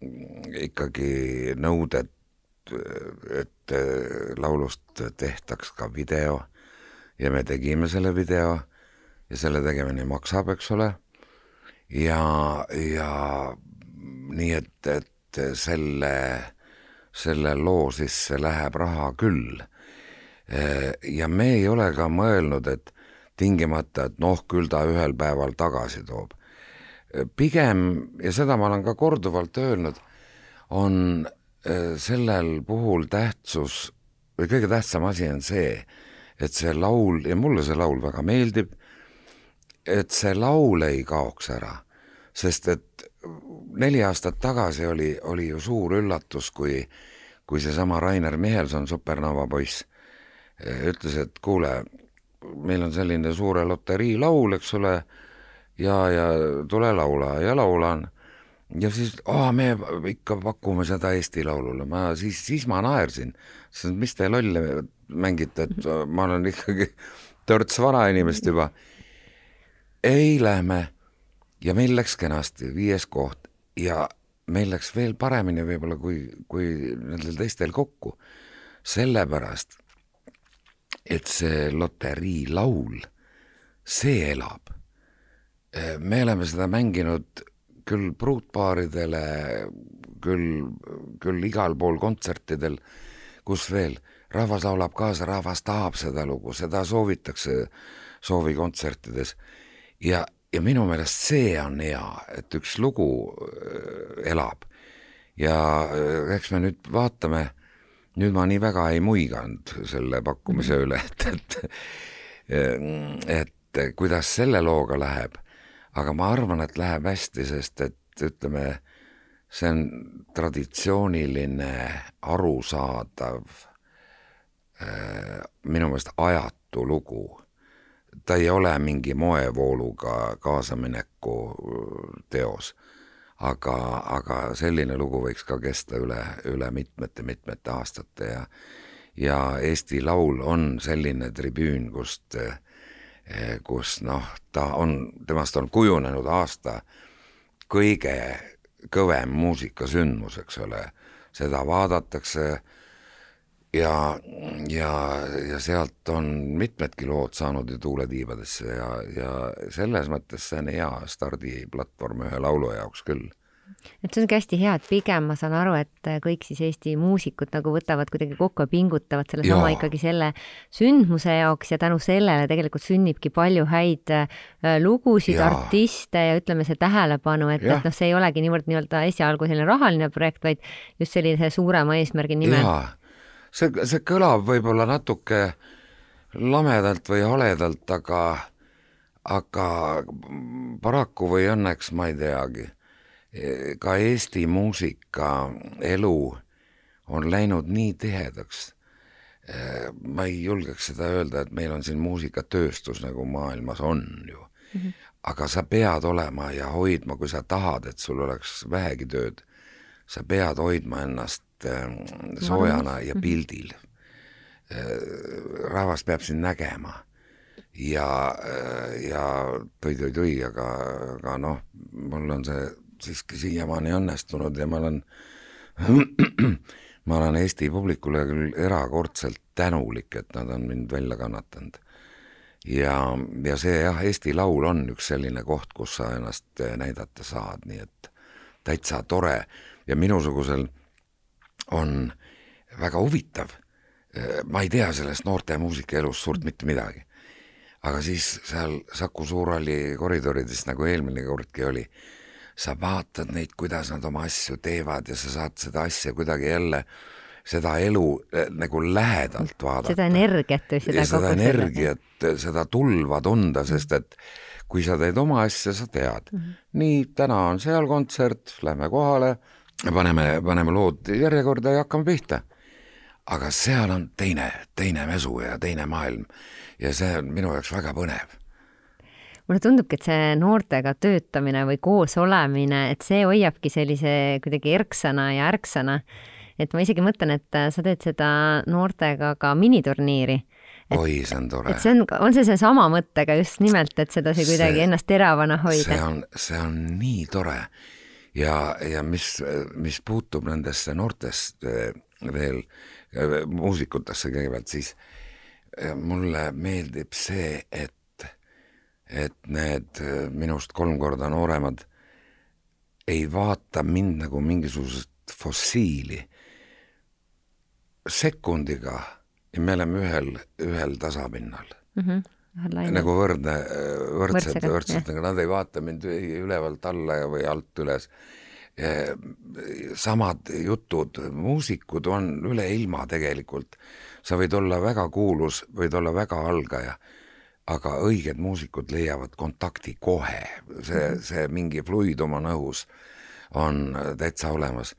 ikkagi nõuded, et laulust tehtaks ka video ja me tegime selle video ja selle tegemine maksab, eks ole. ja, ja nii et, et selle, selle loo sisse läheb raha küll. ja me ei ole ka mõelnud, et tingimata, et noh, küll ta ühel päeval tagasi toob pigem, ja seda ma olen ka korduvalt öelnud, on äh, sellel puhul tähtsus või kõige tähtsam asi on see, et see laul ja mulle see laul väga meeldib, et see laul ei kaoks ära, sest et neli aastat tagasi oli, oli ju suur üllatus, kui, kui seesama Rainer Michelson, Supernova poiss, ütles, et kuule, meil on selline suure loterii laul, eks ole, ja, ja tule laula ja laulan. ja siis, aa, me ikka pakume seda Eesti Laulule, ma siis, siis ma naersin, sest mis te lolle mängite, et ma olen ikkagi törts vanainimest juba. ei lähme ja meil läks kenasti, viies koht ja meil läks veel paremini võib-olla kui, kui nendel teistel kokku. sellepärast, et see loterii laul, see elab me oleme seda mänginud küll pruutbaaridele, küll, küll igal pool kontsertidel, kus veel, rahvas laulab kaasa, rahvas tahab seda lugu, seda soovitakse soovikontsertides ja, ja minu meelest see on hea, et üks lugu eh, elab. ja eh, eks me nüüd vaatame, nüüd ma nii väga ei muiganud selle pakkumise üle, et, et, et kuidas selle looga läheb, aga ma arvan, et läheb hästi, sest et ütleme, see on traditsiooniline, arusaadav, minu meelest ajatu lugu. ta ei ole mingi moevooluga kaasamineku teos aga, aga selline lugu võiks ka kesta üle, üle mitmete-mitmete aastate ja ja Eesti Laul on selline tribüün, kust, kus noh, ta on, temast on kujunenud aasta kõige kõvem muusikasündmus, eks ole, seda vaadatakse ja, ja, ja sealt on mitmedki lood saanud ju tuuletiibadesse ja, ja selles mõttes see on hea stardiplatvorm ühe laulu jaoks küll et see ongi hästi hea, et pigem ma saan aru, et kõik siis Eesti muusikud nagu võtavad kuidagi kokku ja pingutavad sellesama ikkagi selle sündmuse jaoks ja tänu sellele tegelikult sünnibki palju häid äh, lugusid, artiste ja ütleme, see tähelepanu, et, et noh, see ei olegi niivõrd nii-öelda esialgu selline rahaline projekt, vaid just sellise suurema eesmärgi nimel. see, see kõlab võib-olla natuke lamedalt või haledalt, aga, aga paraku või õnneks ma ei teagi ka Eesti muusikaelu on läinud nii tihedaks. ma ei julgeks seda öelda, et meil on siin muusikatööstus nagu maailmas on ju mm. -hmm. aga sa pead olema ja hoidma, kui sa tahad, et sul oleks vähegi tööd, sa pead hoidma ennast soojana ja pildil. rahvas peab sind nägema ja, ja tui-tui-tui, aga, aga noh, mul on see siiski siiamaani õnnestunud ja ma olen, ma olen Eesti publikule küll erakordselt tänulik, et nad on mind välja kannatanud. ja, ja see jah, Eesti Laul on üks selline koht, kus sa ennast näidata saad, nii et täitsa tore ja minusugusel on väga huvitav, ma ei tea sellest noorte muusikaelust suurt mitte midagi, aga siis seal Saku Suurhalli koridorides, nagu eelmine kordki oli, sa vaatad neid, kuidas nad oma asju teevad ja sa saad seda asja kuidagi jälle, seda elu nagu lähedalt vaadata. seda energiat või seda seda energiat, seda tulva tunda, sest et kui sa teed oma asja, sa tead mm. -hmm. nii, täna on seal kontsert, lähme kohale, paneme, paneme lood järjekorda ja hakkame pihta. aga seal on teine, teine mesu ja teine maailm ja see on minu jaoks väga põnev mulle tundubki, et see noortega töötamine või koos olemine, et see hoiabki sellise kuidagi erksana ja ärksana. et ma isegi mõtlen, et sa teed seda noortega ka miniturniiri. oi, see on tore. et see on, on see seesama mõttega just nimelt, et sedasi kuidagi see, ennast teravana hoida? see on, see on nii tore ja, ja mis, mis puutub nendesse noortest veel muusikutesse kõigepealt, siis mulle meeldib see, et et need minust kolm korda nooremad ei vaata mind nagu mingisugust fossiili. sekundiga ja me oleme ühel, ühel tasapinnal mm. -hmm nagu võrdne, võrdsed, võrdsed, aga nad ei vaata mind ülevalt alla või alt üles. samad jutud, muusikud on üle ilma tegelikult. sa võid olla väga kuulus, võid olla väga algaja aga õiged muusikud leiavad kontakti kohe, see, see mingi fluidum on õhus, on täitsa olemas.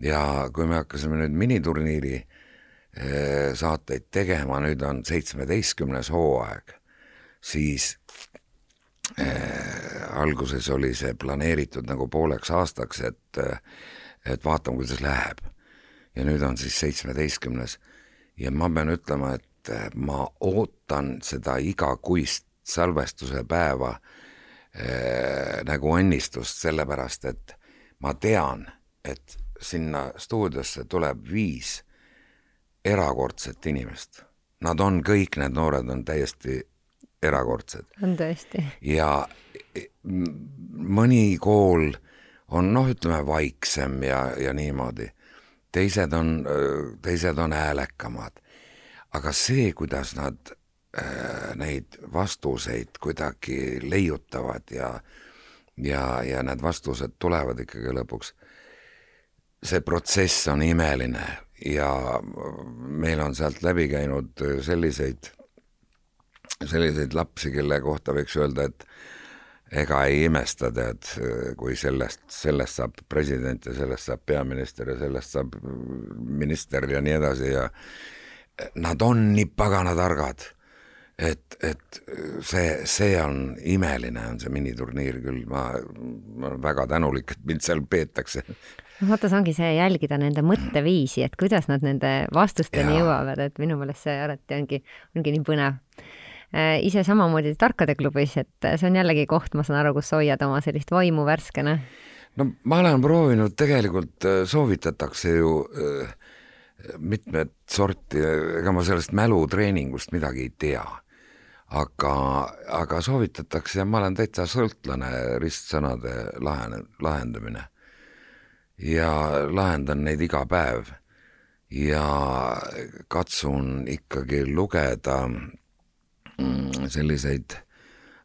ja kui me hakkasime nüüd miniturniiri eh, saateid tegema, nüüd on seitsmeteistkümnes hooaeg, siis äh, alguses oli see planeeritud nagu pooleks aastaks, et, et vaatame, kuidas läheb. ja nüüd on siis seitsmeteistkümnes ja ma pean ütlema, et et ma ootan seda igakuist salvestuse päeva äh, nagu õnnistust, sellepärast et ma tean, et sinna stuudiosse tuleb viis erakordset inimest. Nad on kõik, need noored on täiesti erakordsed. on tõesti. ja mõni kool on noh, ütleme vaiksem ja, ja niimoodi. teised on, teised on häälekamad aga see, kuidas nad äh, neid vastuseid kuidagi leiutavad ja, ja, ja need vastused tulevad ikkagi lõpuks, see protsess on imeline. Ja meil on sealt läbi käinud selliseid, selliseid lapsi, kelle kohta võiks öelda, et ega ei imesta, tead, kui sellest, sellest saab president ja sellest saab peaminister ja sellest saab minister ja nii edasi ja nad on nii pagana targad, et, et see, see on imeline, on see miniturniir küll, ma, ma olen väga tänulik, et mind seal peetakse. no vaata, see ongi see jälgida nende mõtteviisi, et kuidas nad nende vastusteni Jaa. jõuavad, et minu meelest see alati ongi, ongi nii põnev Äh, ise samamoodi Tarkade klubis, et see on jällegi koht, ma saan aru, kus sa hoiad oma sellist vaimu värskena. no ma olen proovinud, tegelikult äh, soovitatakse ju äh, mitmed sorti, ega ma sellest mälutreeningust midagi ei tea. aga, aga soovitatakse ja ma olen täitsa sõltlane ristsõnade lahene, lahendamine. ja lahendan neid iga päev ja katsun ikkagi lugeda mm, selliseid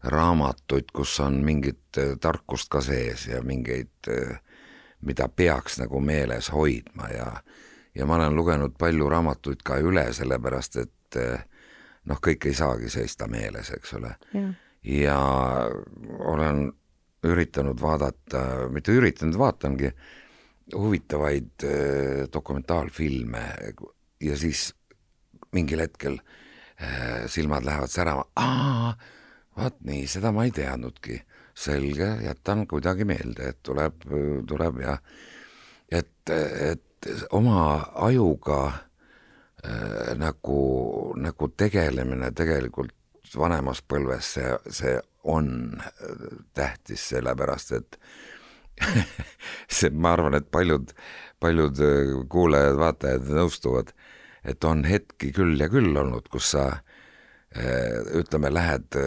raamatuid, kus on mingit eh, tarkust ka sees ja mingeid, eh, mida peaks nagu meeles hoidma ja ja ma olen lugenud palju raamatuid ka üle, sellepärast et eh, noh, kõik ei saagi seista meeles, eks ole. ja olen üritanud vaadata, mitte üritanud, vaatangi huvitavaid eh, dokumentaalfilme ja siis mingil hetkel eh, silmad lähevad särama, aa, vaat nii, seda ma ei teadnudki. selge, jätan kuidagi meelde, et tuleb, tuleb ja et, et oma ajuga äh, nagu, nagu tegelemine tegelikult vanemas põlves, see, see on tähtis, sellepärast et see, ma arvan, et paljud, paljud kuulajad-vaatajad nõustuvad, et on hetki küll ja küll olnud, kus sa ütleme, lähed,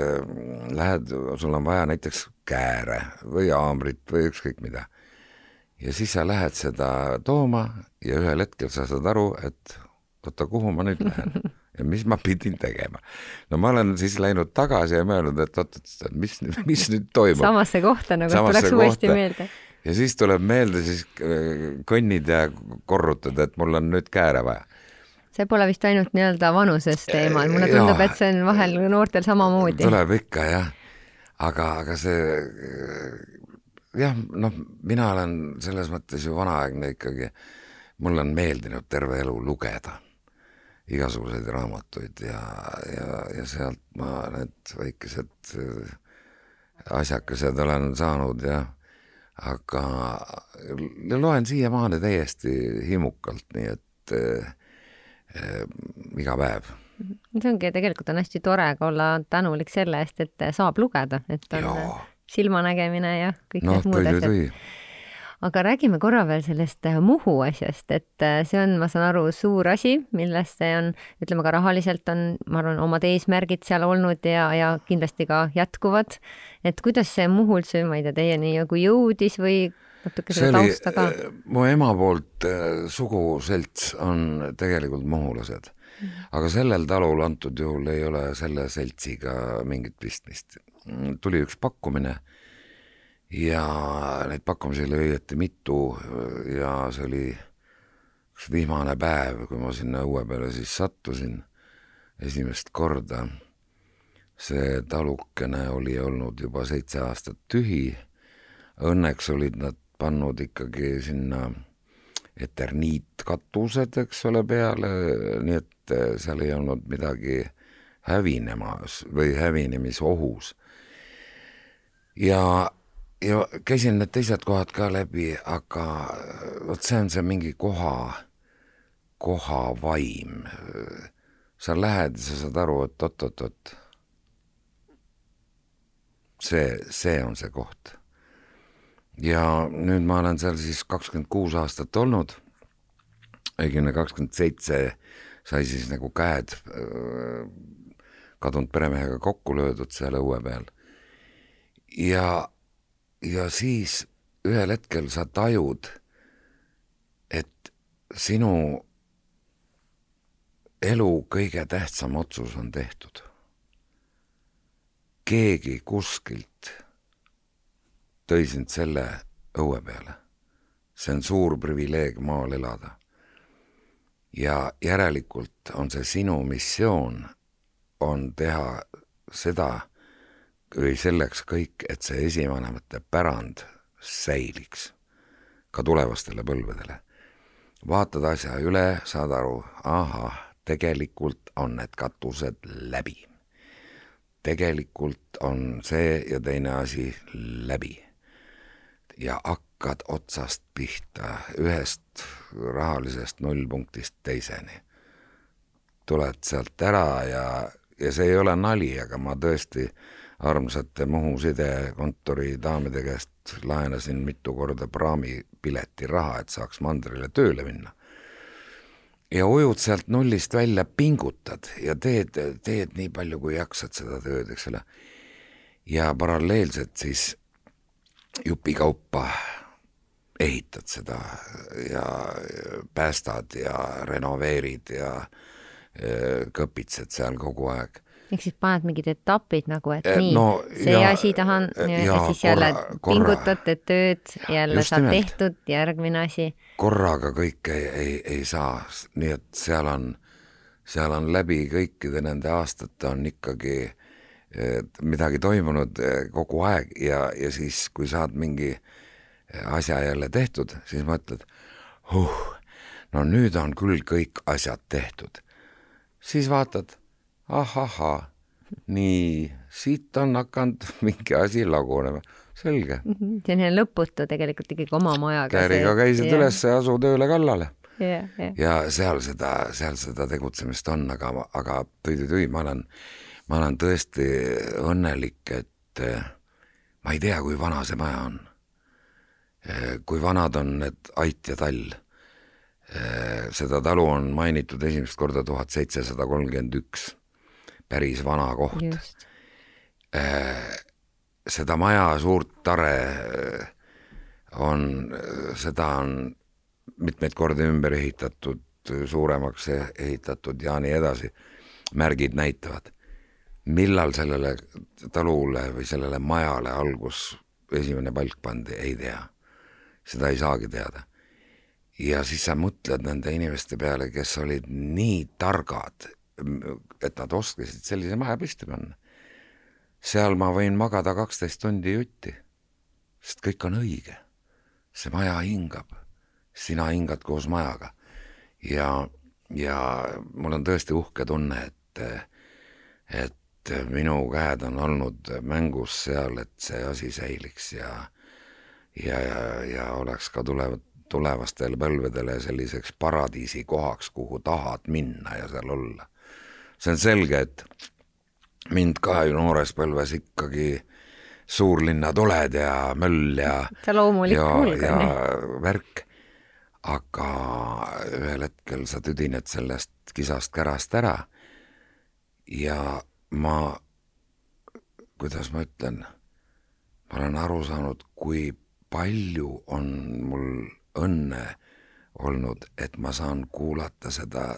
lähed, sul on vaja näiteks kääre või haamrit või ükskõik mida. Ja siis sa lähed seda tooma ja ühel hetkel sa saad aru, et oota, kuhu ma nüüd lähen ja mis ma pidin tegema. no ma olen siis läinud tagasi ja mõelnud, et oot-oot, mis, mis nüüd toimub. samasse kohta nagu Samasse tuleks kohta. uuesti meelde. ja siis tuleb meelde, siis kõnnid ja korrutad, et mul on nüüd kääre vaja see pole vist ainult nii-öelda vanuses teema, mulle tundub, et see on vahel noortel samamoodi. tuleb ikka jah, aga, aga see jah, noh, mina olen selles mõttes ju vanaaegne ikkagi, mulle on meeldinud terve elu lugeda igasuguseid raamatuid ja, ja, ja sealt ma need väikesed asjakesed olen saanud ja aga loen siiamaani täiesti himukalt, nii et äh, Äh, iga päev. see ongi, tegelikult on hästi tore ka olla tänulik selle eest, et saab lugeda, et on Jaa. Silmanägemine ja kõik no, need muud asjad. aga räägime korra veel sellest äh, Muhu asjast, et äh, see on, ma saan aru, suur asi, millesse on, ütleme ka rahaliselt on, ma arvan, omad eesmärgid seal olnud ja, ja kindlasti ka jätkuvad. et kuidas see Muhu üldse, ma ei tea, teieni nagu jõudis või natuke seda tausta ka. Äh, mu ema poolt suguselts on tegelikult muhulased. -hmm. aga sellel talul antud juhul ei ole selle seltsiga mingit pistmist. Mm, tuli üks pakkumine ja neid pakkumisi oli õieti mitu ja see oli üks vihmane päev, kui ma sinna õue peale siis sattusin esimest korda. see talukene oli olnud juba seitse aastat tühi. Õnneks olid nad pannud ikkagi sinna eterniitkatused, eks ole, peale, nii et eh, seal ei olnud midagi hävinemas või hävinemisohus. Ja, ja käisin need teised kohad ka läbi, aga vot see on see mingi koha, koha vaim. sa lähed sa saad aru, et oot-oot-oot, see, see on see koht ja nüüd ma olen seal siis kakskümmend kuus aastat olnud, õigemini kakskümmend seitse sai siis nagu käed kadunud peremehega kokku löödud seal õue peal. Ja, ja siis ühel hetkel sa tajud, et sinu elu kõige tähtsam otsus on tehtud. keegi kuskilt tõi sind selle õue peale. see on suur privileeg maal elada. ja järelikult on see sinu missioon, on teha seda või selleks kõik, et see esivanemate pärand säiliks ka tulevastele põlvedele. vaatad asja üle, saad aru, ahah, tegelikult on need katused läbi. tegelikult on see ja teine asi läbi. ja hakkad otsast pihta, ühest rahalisest nullpunktist teiseni. tuled sealt ära ja, ja see ei ole nali, aga ma tõesti armsate Muhu sidekontori daamide käest laenasin mitu korda praamipileti raha, et saaks mandrile tööle minna. ja ujud sealt nullist välja, pingutad ja teed, teed nii palju, kui jaksad seda tööd, eks ole. ja paralleelselt siis jupikaupa ehitad seda ja päästad ja renoveerid ja kõpitsed seal kogu aeg ehk siis paned mingid etapid nagu, et Eh, nii no see ja- asi tahan ja ja siis jälle korra- korra. pingutad, teed tööd, jälle Just saad nimelt. tehtud, järgmine asi. korraga kõike ei, ei, ei saa, nii et seal on, seal on läbi kõikide nende aastate on ikkagi eh, midagi toimunud eh, kogu aeg ja, ja siis, kui saad mingi eh, asja jälle tehtud, siis mõtled, huh, no nüüd on küll kõik asjad tehtud. siis vaatad, ahahaa, nii, siit on hakanud mingi asi lagunema, selge. see on lõputu tegelikult ikkagi oma majaga. kääriga käisid üles ja asu tööle kallale jah, jah. ja seal seda, seal seda tegutsemist on, aga, aga tüi-tüi-tüi, ma olen, ma olen tõesti õnnelik, et eh, ma ei tea, kui vana see maja on. kui vanad on need Ait ja Tall. seda talu on mainitud esimest korda tuhat seitsesada kolmkümmend üks, päris vana koht just. seda maja suurt tare eh, on, seda on mitmeid kordi ümber ehitatud, suuremaks e-, ehitatud ja nii edasi. märgid näitavad, millal sellele talule või sellele majale algus esimene palk pandi, ei tea. seda ei saagi teada. ja siis sa mõtled nende inimeste peale, kes olid nii targad, et nad oskasid sellise maja püsti panna seal ma võin magada kaksteist tundi jutti, sest kõik on õige. see maja hingab, sina hingad koos majaga ja, ja mul on tõesti uhke tunne, et, et minu käed on olnud mängus seal, et see asi säiliks ja, ja, ja, ja oleks ka tulev, tulevastele põlvedele selliseks paradiisi kohaks, kuhu tahad minna ja seal olla. See on selge, et mind ka ju noores põlves ikkagi suurlinnad oled ja möll ja ja, ja värk, aga ühel hetkel sa tüdined sellest kisast-kärast ära ja ma, kuidas ma ütlen, ma olen aru saanud, kui palju on mul õnne olnud, et ma saan kuulata seda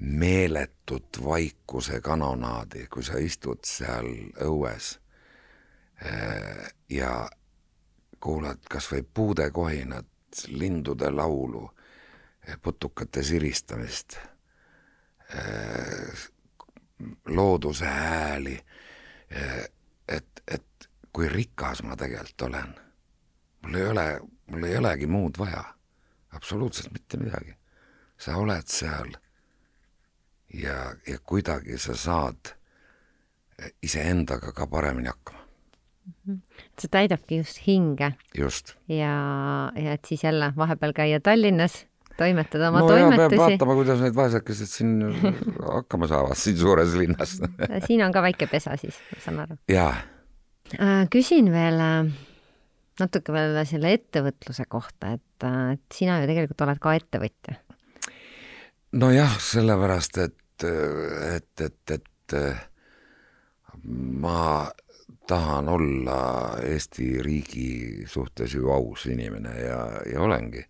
meeletut vaikuse kanonaadi, kui sa istud seal õues eh, ja kuulad kas või puude kohinat, lindude laulu, putukate siristamist, looduse hääli, et, et kui rikas ma tegelikult olen. mul ei ole, mul ei olegi muud vaja, absoluutselt mitte midagi. sa oled seal ja, ja kuidagi sa saad iseendaga ka paremini hakkama, see täidabki just hinge just. ja, ja et siis jälle vahepeal käia Tallinnas, toimetada oma no toimetusi. vaatama, kuidas need vaesekesed siin hakkama saavad siin suures linnas. siin on ka väike pesa siis, ma saan aru. jaa, Äh, küsin veel äh, natuke veel selle ettevõtluse kohta, et, äh, et sina ju tegelikult oled ka ettevõtja. nojah, sellepärast, et, et, et, et ma tahan olla Eesti riigi suhtes ju aus inimene ja, ja olengi.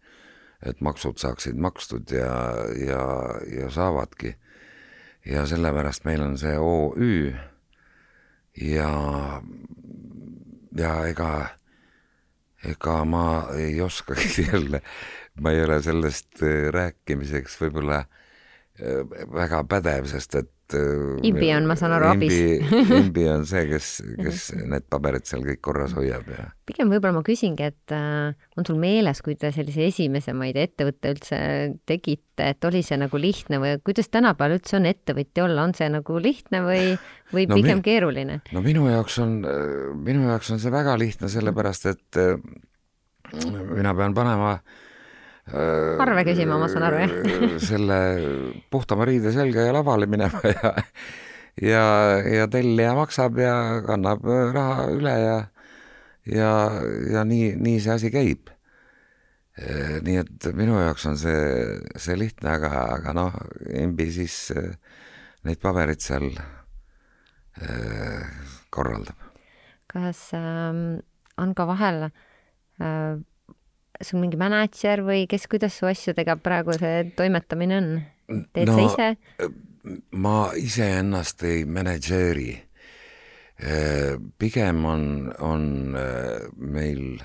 et maksud saaksid makstud ja, ja, ja saavadki. ja sellepärast meil on see OÜ ja, ja ega, ega ma ei oskagi jälle ma ei ole sellest rääkimiseks võib-olla äh, väga pädev, sest et äh, Imbi on, ma saan aru, abis. Imbi, on see, kes, kes need paberid seal kõik korras hoiab ja pigem võib-olla ma küsingi, et äh, on sul meeles, kui te sellise esimese, ma ei tea, ettevõtte üldse tegite, et oli see nagu lihtne või kuidas tänapäeval üldse on ettevõtja olla, on see nagu lihtne või, või No pigem keeruline? no minu jaoks on, minu jaoks on see väga lihtne, sellepärast et äh, mina pean panema äh, Arve küsima, ma saan aru, jah? selle puhtama riide selga ja lavale minema ja ja, ja tellija maksab ja kannab raha üle ja ja, ja nii, nii see asi käib. nii et minu jaoks on see, see lihtne, aga, aga noh, imbi siis äh, neid pabereid seal äh, korraldab. kas ähm, on ka vahel äh, sul mingi mänedžer või kes, kuidas su asjadega praegu see toimetamine on? teed No, sa ise? ma iseennast ei manageeri. pigem on, on äh, meil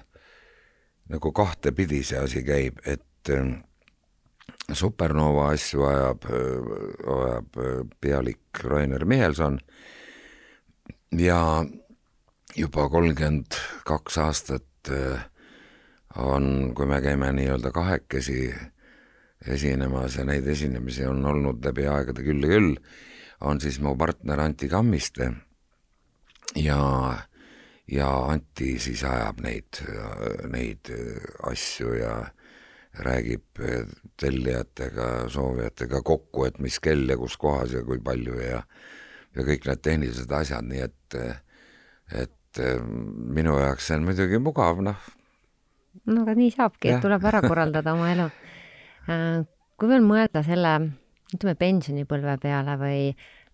nagu kahtepidi see asi käib, et äh, Supernova asju ajab, ajab äh, pealik Rainer Michelson ja juba kolmkümmend kaks aastat äh, on, kui me käime nii-öelda kahekesi esinemas ja neid esinemisi on olnud läbi aegade küll ja küll, on siis mu partner Anti Kammiste ja, ja Anti siis ajab neid, neid asju ja räägib tellijatega, soovijatega kokku, et mis kell ja kus kohas ja kui palju ja ja kõik need tehnilised asjad, nii et, et minu jaoks see on muidugi mugav, noh, no aga nii saabki, et tuleb ära korraldada oma elu. kui veel mõelda selle, ütleme pensionipõlve peale või,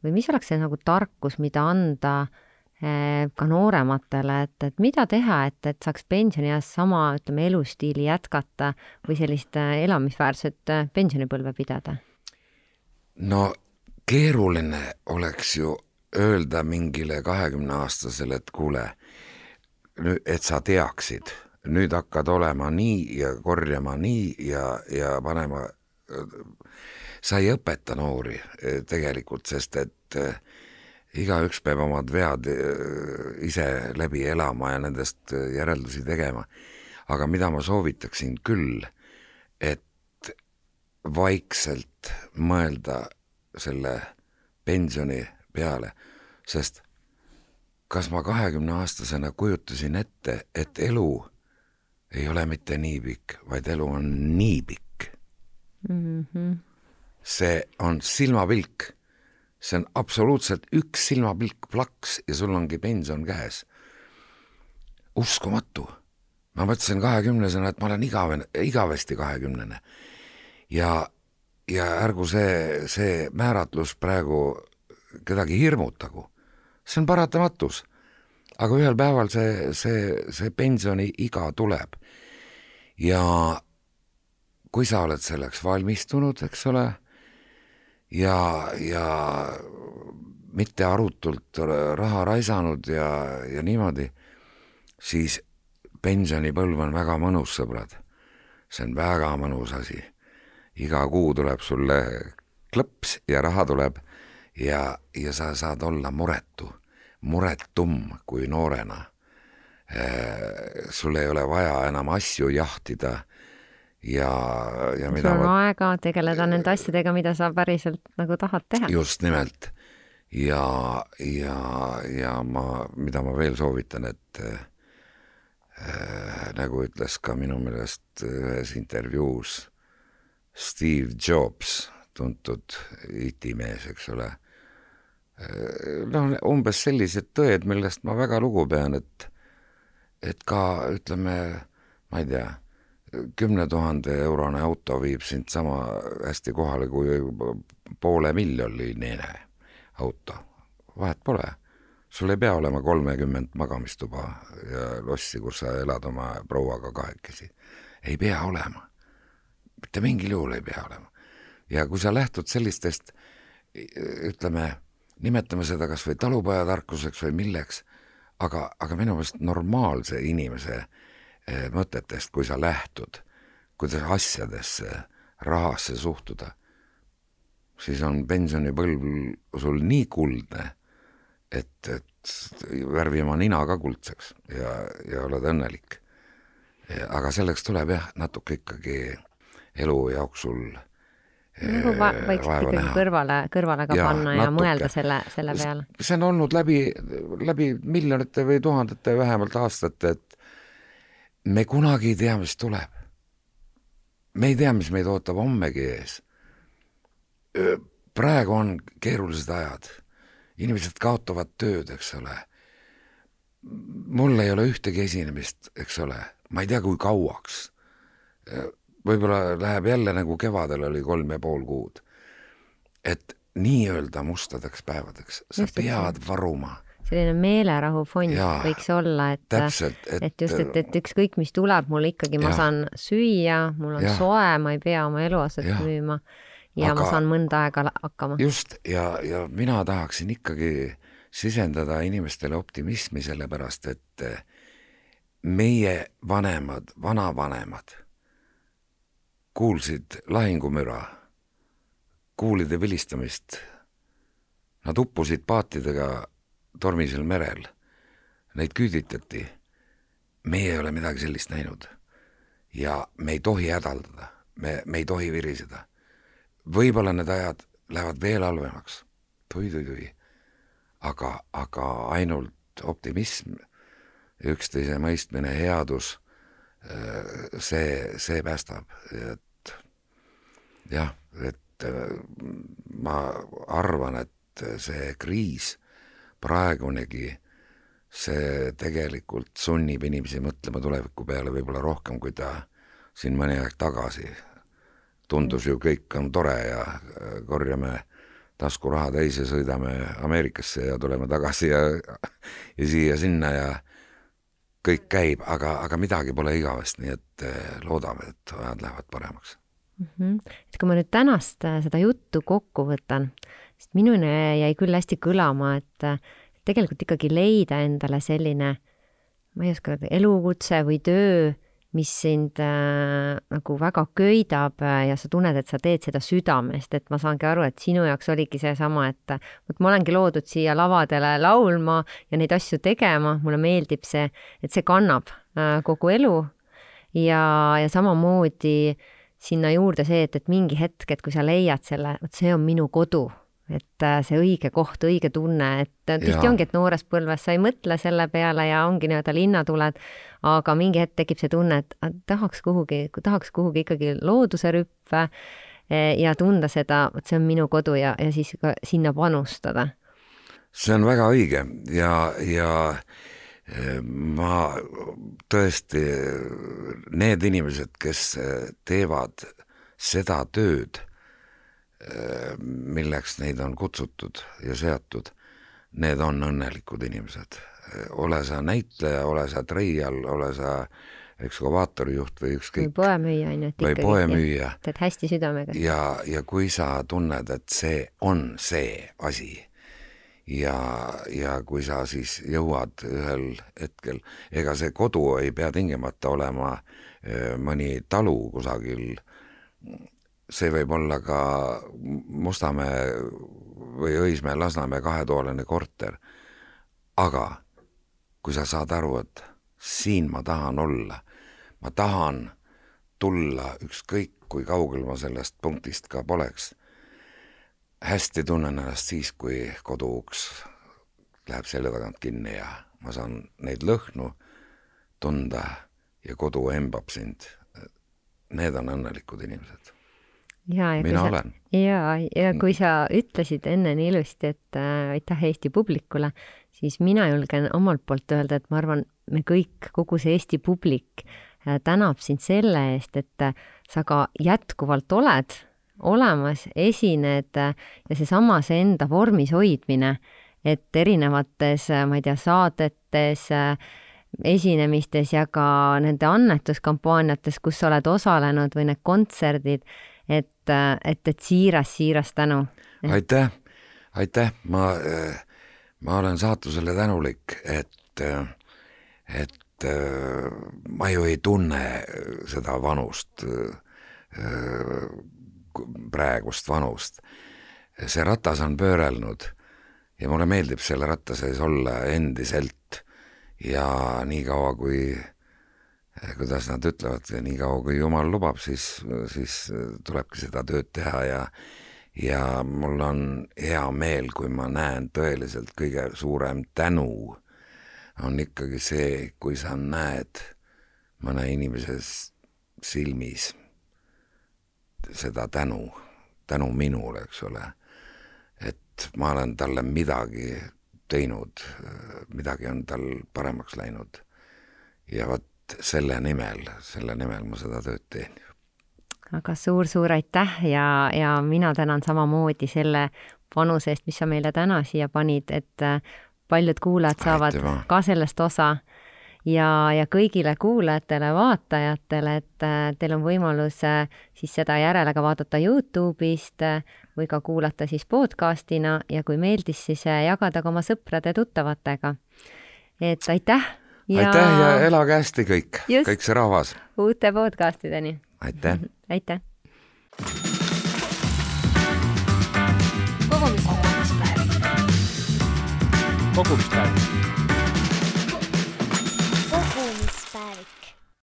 või mis oleks see nagu tarkus, mida anda eh, ka noorematele, et, et mida teha, et, et saaks pensionieas sama, ütleme, elustiili jätkata või sellist eh, elamisväärset pensionipõlve pidada? no keeruline oleks ju öelda mingile kahekümneaastasele, et kuule, et sa teaksid, nüüd hakkad olema nii ja korjama nii ja, ja panema, sa ei õpeta noori eh, tegelikult, sest et eh, igaüks peab omad vead eh, ise läbi elama ja nendest järeldusi tegema. aga mida ma soovitaksin küll, et vaikselt mõelda selle pensioni peale, sest kas ma kahekümneaastasena kujutasin ette, et elu ei ole mitte nii pikk, vaid elu on nii pikk mm. -hmm. see on silmapilk, see on absoluutselt üks silmapilk, plaks ja sul ongi pension käes. uskumatu. ma mõtlesin kahekümnesena, et ma olen igavene, igavesti kahekümnene. ja, ja ärgu see, see määratlus praegu kedagi hirmutagu. see on paratamatus. Aga ühel päeval see, see, see pensioniiga tuleb. ja kui sa oled selleks valmistunud, eks ole, ja, ja mitte arutult raha raisanud ja, ja niimoodi, siis pensionipõlv on väga mõnus, sõbrad. see on väga mõnus asi. iga kuu tuleb sulle klõps ja raha tuleb ja, ja sa saad olla muretu, muretum kui noorena. sul ei ole vaja enam asju jahtida ja, ja sul mida on ma aega tegeleda nende asjadega, mida sa päriselt nagu tahad teha. just nimelt. ja, ja, ja ma, mida ma veel soovitan, et äh, nagu ütles ka minu meelest ühes intervjuus Steve Jobs, tuntud itimees, eks ole. Noh, umbes sellised tõed, millest ma väga lugu pean, et, et ka ütleme, ma ei tea, kümne tuhande eurone auto viib sind sama hästi kohale kui poole miljoniline auto. vahet pole. sul ei pea olema kolmekümmend magamistuba ja lossi, kus sa elad oma prouaga kahekesi. ei pea olema. mitte mingil juhul ei pea olema. ja kui sa lähtud sellistest, ütleme, nimetame seda kas või talupojatarkuseks või milleks, aga, aga minu meelest normaalse inimese eh, mõtetest, kui sa lähtud, kuidas asjadesse, rahasse suhtuda, siis on pensionipõlv sul nii kuldne, et, et värvi oma nina ka kuldseks ja, ja oled õnnelik. aga selleks tuleb jah, natuke ikkagi elu jooksul nagu va võiks ikkagi näha. kõrvale, kõrvale ka ja, panna ja natuke. mõelda selle, selle peale. see on olnud läbi, läbi miljonite või tuhandete vähemalt aastate, et me kunagi ei tea, mis tuleb. me ei tea, mis meid ootab hommegi ees. praegu on keerulised ajad, inimesed kaotavad tööd, eks ole. mul ei ole ühtegi esinemist, eks ole, ma ei tea, kui kauaks võib-olla läheb jälle nagu kevadel oli kolm ja pool kuud. et nii-öelda mustadeks päevadeks sa just, pead varuma. selline meelerahufond Jaa, võiks olla, et, et, et just, et, et ükskõik, mis tuleb, mul ikkagi, ma saan süüa, mul on ja, soe, ma ei pea oma eluaset ja, müüma ja aga, ma saan mõnda aega hakkama. just, ja, ja mina tahaksin ikkagi sisendada inimestele optimismi, sellepärast et meie vanemad, vanavanemad kuulsid lahingumüra, kuulide vilistamist. Nad uppusid paatidega tormisel merel. Neid küüditati. meie ei ole midagi sellist näinud. ja me ei tohi hädaldada, me, me ei tohi viriseda. võib-olla need ajad lähevad veel halvemaks tui-tui-tui, aga, aga ainult optimism, üksteise mõistmine, headus see, see päästab, et jah, et äh, ma arvan, et see kriis praegunegi, see tegelikult sunnib inimesi mõtlema tuleviku peale võib-olla rohkem, kui ta siin mõni aeg tagasi. Tundus ju kõik on tore ja äh, korjame taskuraha täis ja sõidame Ameerikasse ja tuleme tagasi ja, ja siia-sinna ja kõik käib, aga, aga midagi pole igavest, nii et eh, loodame, et ajad lähevad paremaks mm. -hmm. et kui ma nüüd tänast eh, seda juttu kokku võtan, sest minuni jäi küll hästi kõlama, et eh, tegelikult ikkagi leida endale selline, ma ei oska öelda, elukutse või töö mis sind äh, nagu väga köidab äh, ja sa tunned, et sa teed seda südamest, et ma saangi aru, et sinu jaoks oligi seesama, et vot ma olengi loodud siia lavadele laulma ja neid asju tegema, mulle meeldib see, et see kannab äh, kogu elu. Ja, ja samamoodi sinna juurde see, et, et mingi hetk, et kui sa leiad selle, vot see on minu kodu et äh, see õige koht, õige tunne, et tihti ongi, et noores põlves sa ei mõtle selle peale ja ongi nii-öelda linnatuled, aga mingi hetk tekib see tunne, et tahaks kuhugi, tahaks kuhugi ikkagi looduse rüppe e, ja tunda seda, vot see on minu kodu ja, ja siis ka sinna panustada. see on väga õige ja, ja e, ma tõesti, need inimesed, kes teevad seda tööd milleks neid on kutsutud ja seatud, need on õnnelikud inimesed. ole sa näitleja, ole sa treial, ole sa ekskavaatorijuht või ükskõik. või poemüüja on ju, või poemüüja. teed hästi südamega. ja, ja kui sa tunned, et see on see asi ja, ja kui sa siis jõuad ühel hetkel, ega see kodu ei pea tingimata olema eh, mõni talu kusagil see võib olla ka Mustamäe või Õismäe, Lasnamäe kahetoaline korter. aga kui sa saad aru, et siin ma tahan olla, ma tahan tulla ükskõik kui kaugel ma sellest punktist ka poleks. hästi tunnen ennast siis, kui koduuks läheb selja tagant kinni ja ma saan neid lõhnu tunda ja kodu embab sind. Need on õnnelikud inimesed ja, ja mina sa, olen. ja, ja kui sa ütlesid enne nii ilusti, et äh, aitäh Eesti publikule, siis mina julgen omalt poolt öelda, et ma arvan, me kõik, kogu see Eesti publik äh, tänab sind selle eest, et äh, sa ka jätkuvalt oled olemas, esined äh, ja seesama, see enda vormis hoidmine, et erinevates, äh, ma ei tea, saadetes äh, esinemistes ja ka nende annetuskampaaniates, kus sa oled osalenud või need kontserdid, et, et, et siiras, siiras tänu. aitäh, aitäh, ma, ma olen saatusele tänulik, et, et ma ju ei tunne seda vanust, praegust vanust. see ratas on pöörelnud ja mulle meeldib selle ratta sees olla endiselt ja niikaua, kui kuidas nad ütlevad, niikaua kui jumal lubab, siis, siis tulebki seda tööd teha ja ja mul on hea meel, kui ma näen tõeliselt kõige suurem tänu on ikkagi see, kui sa näed mõne inimese silmis seda tänu, tänu minule, eks ole. et ma olen talle midagi teinud, midagi on tal paremaks läinud. ja vot selle nimel, selle nimel ma seda tööd teen. aga suur-suur aitäh ja, ja mina tänan samamoodi selle panuse eest, mis sa meile täna siia panid, et äh, paljud kuulajad saavad Aitüma. ka sellest osa ja, ja kõigile kuulajatele, vaatajatele, et äh, teil on võimalus äh, siis seda järele ka vaadata Youtube'ist või ka kuulata siis podcastina ja kui meeldis, siis jagada ka oma sõprade-tuttavatega. et aitäh ja... aitäh ja elage hästi kõik, kõik see rahvas. uute podcastideni. aitäh aitäh. kogumispäev. kogumispäev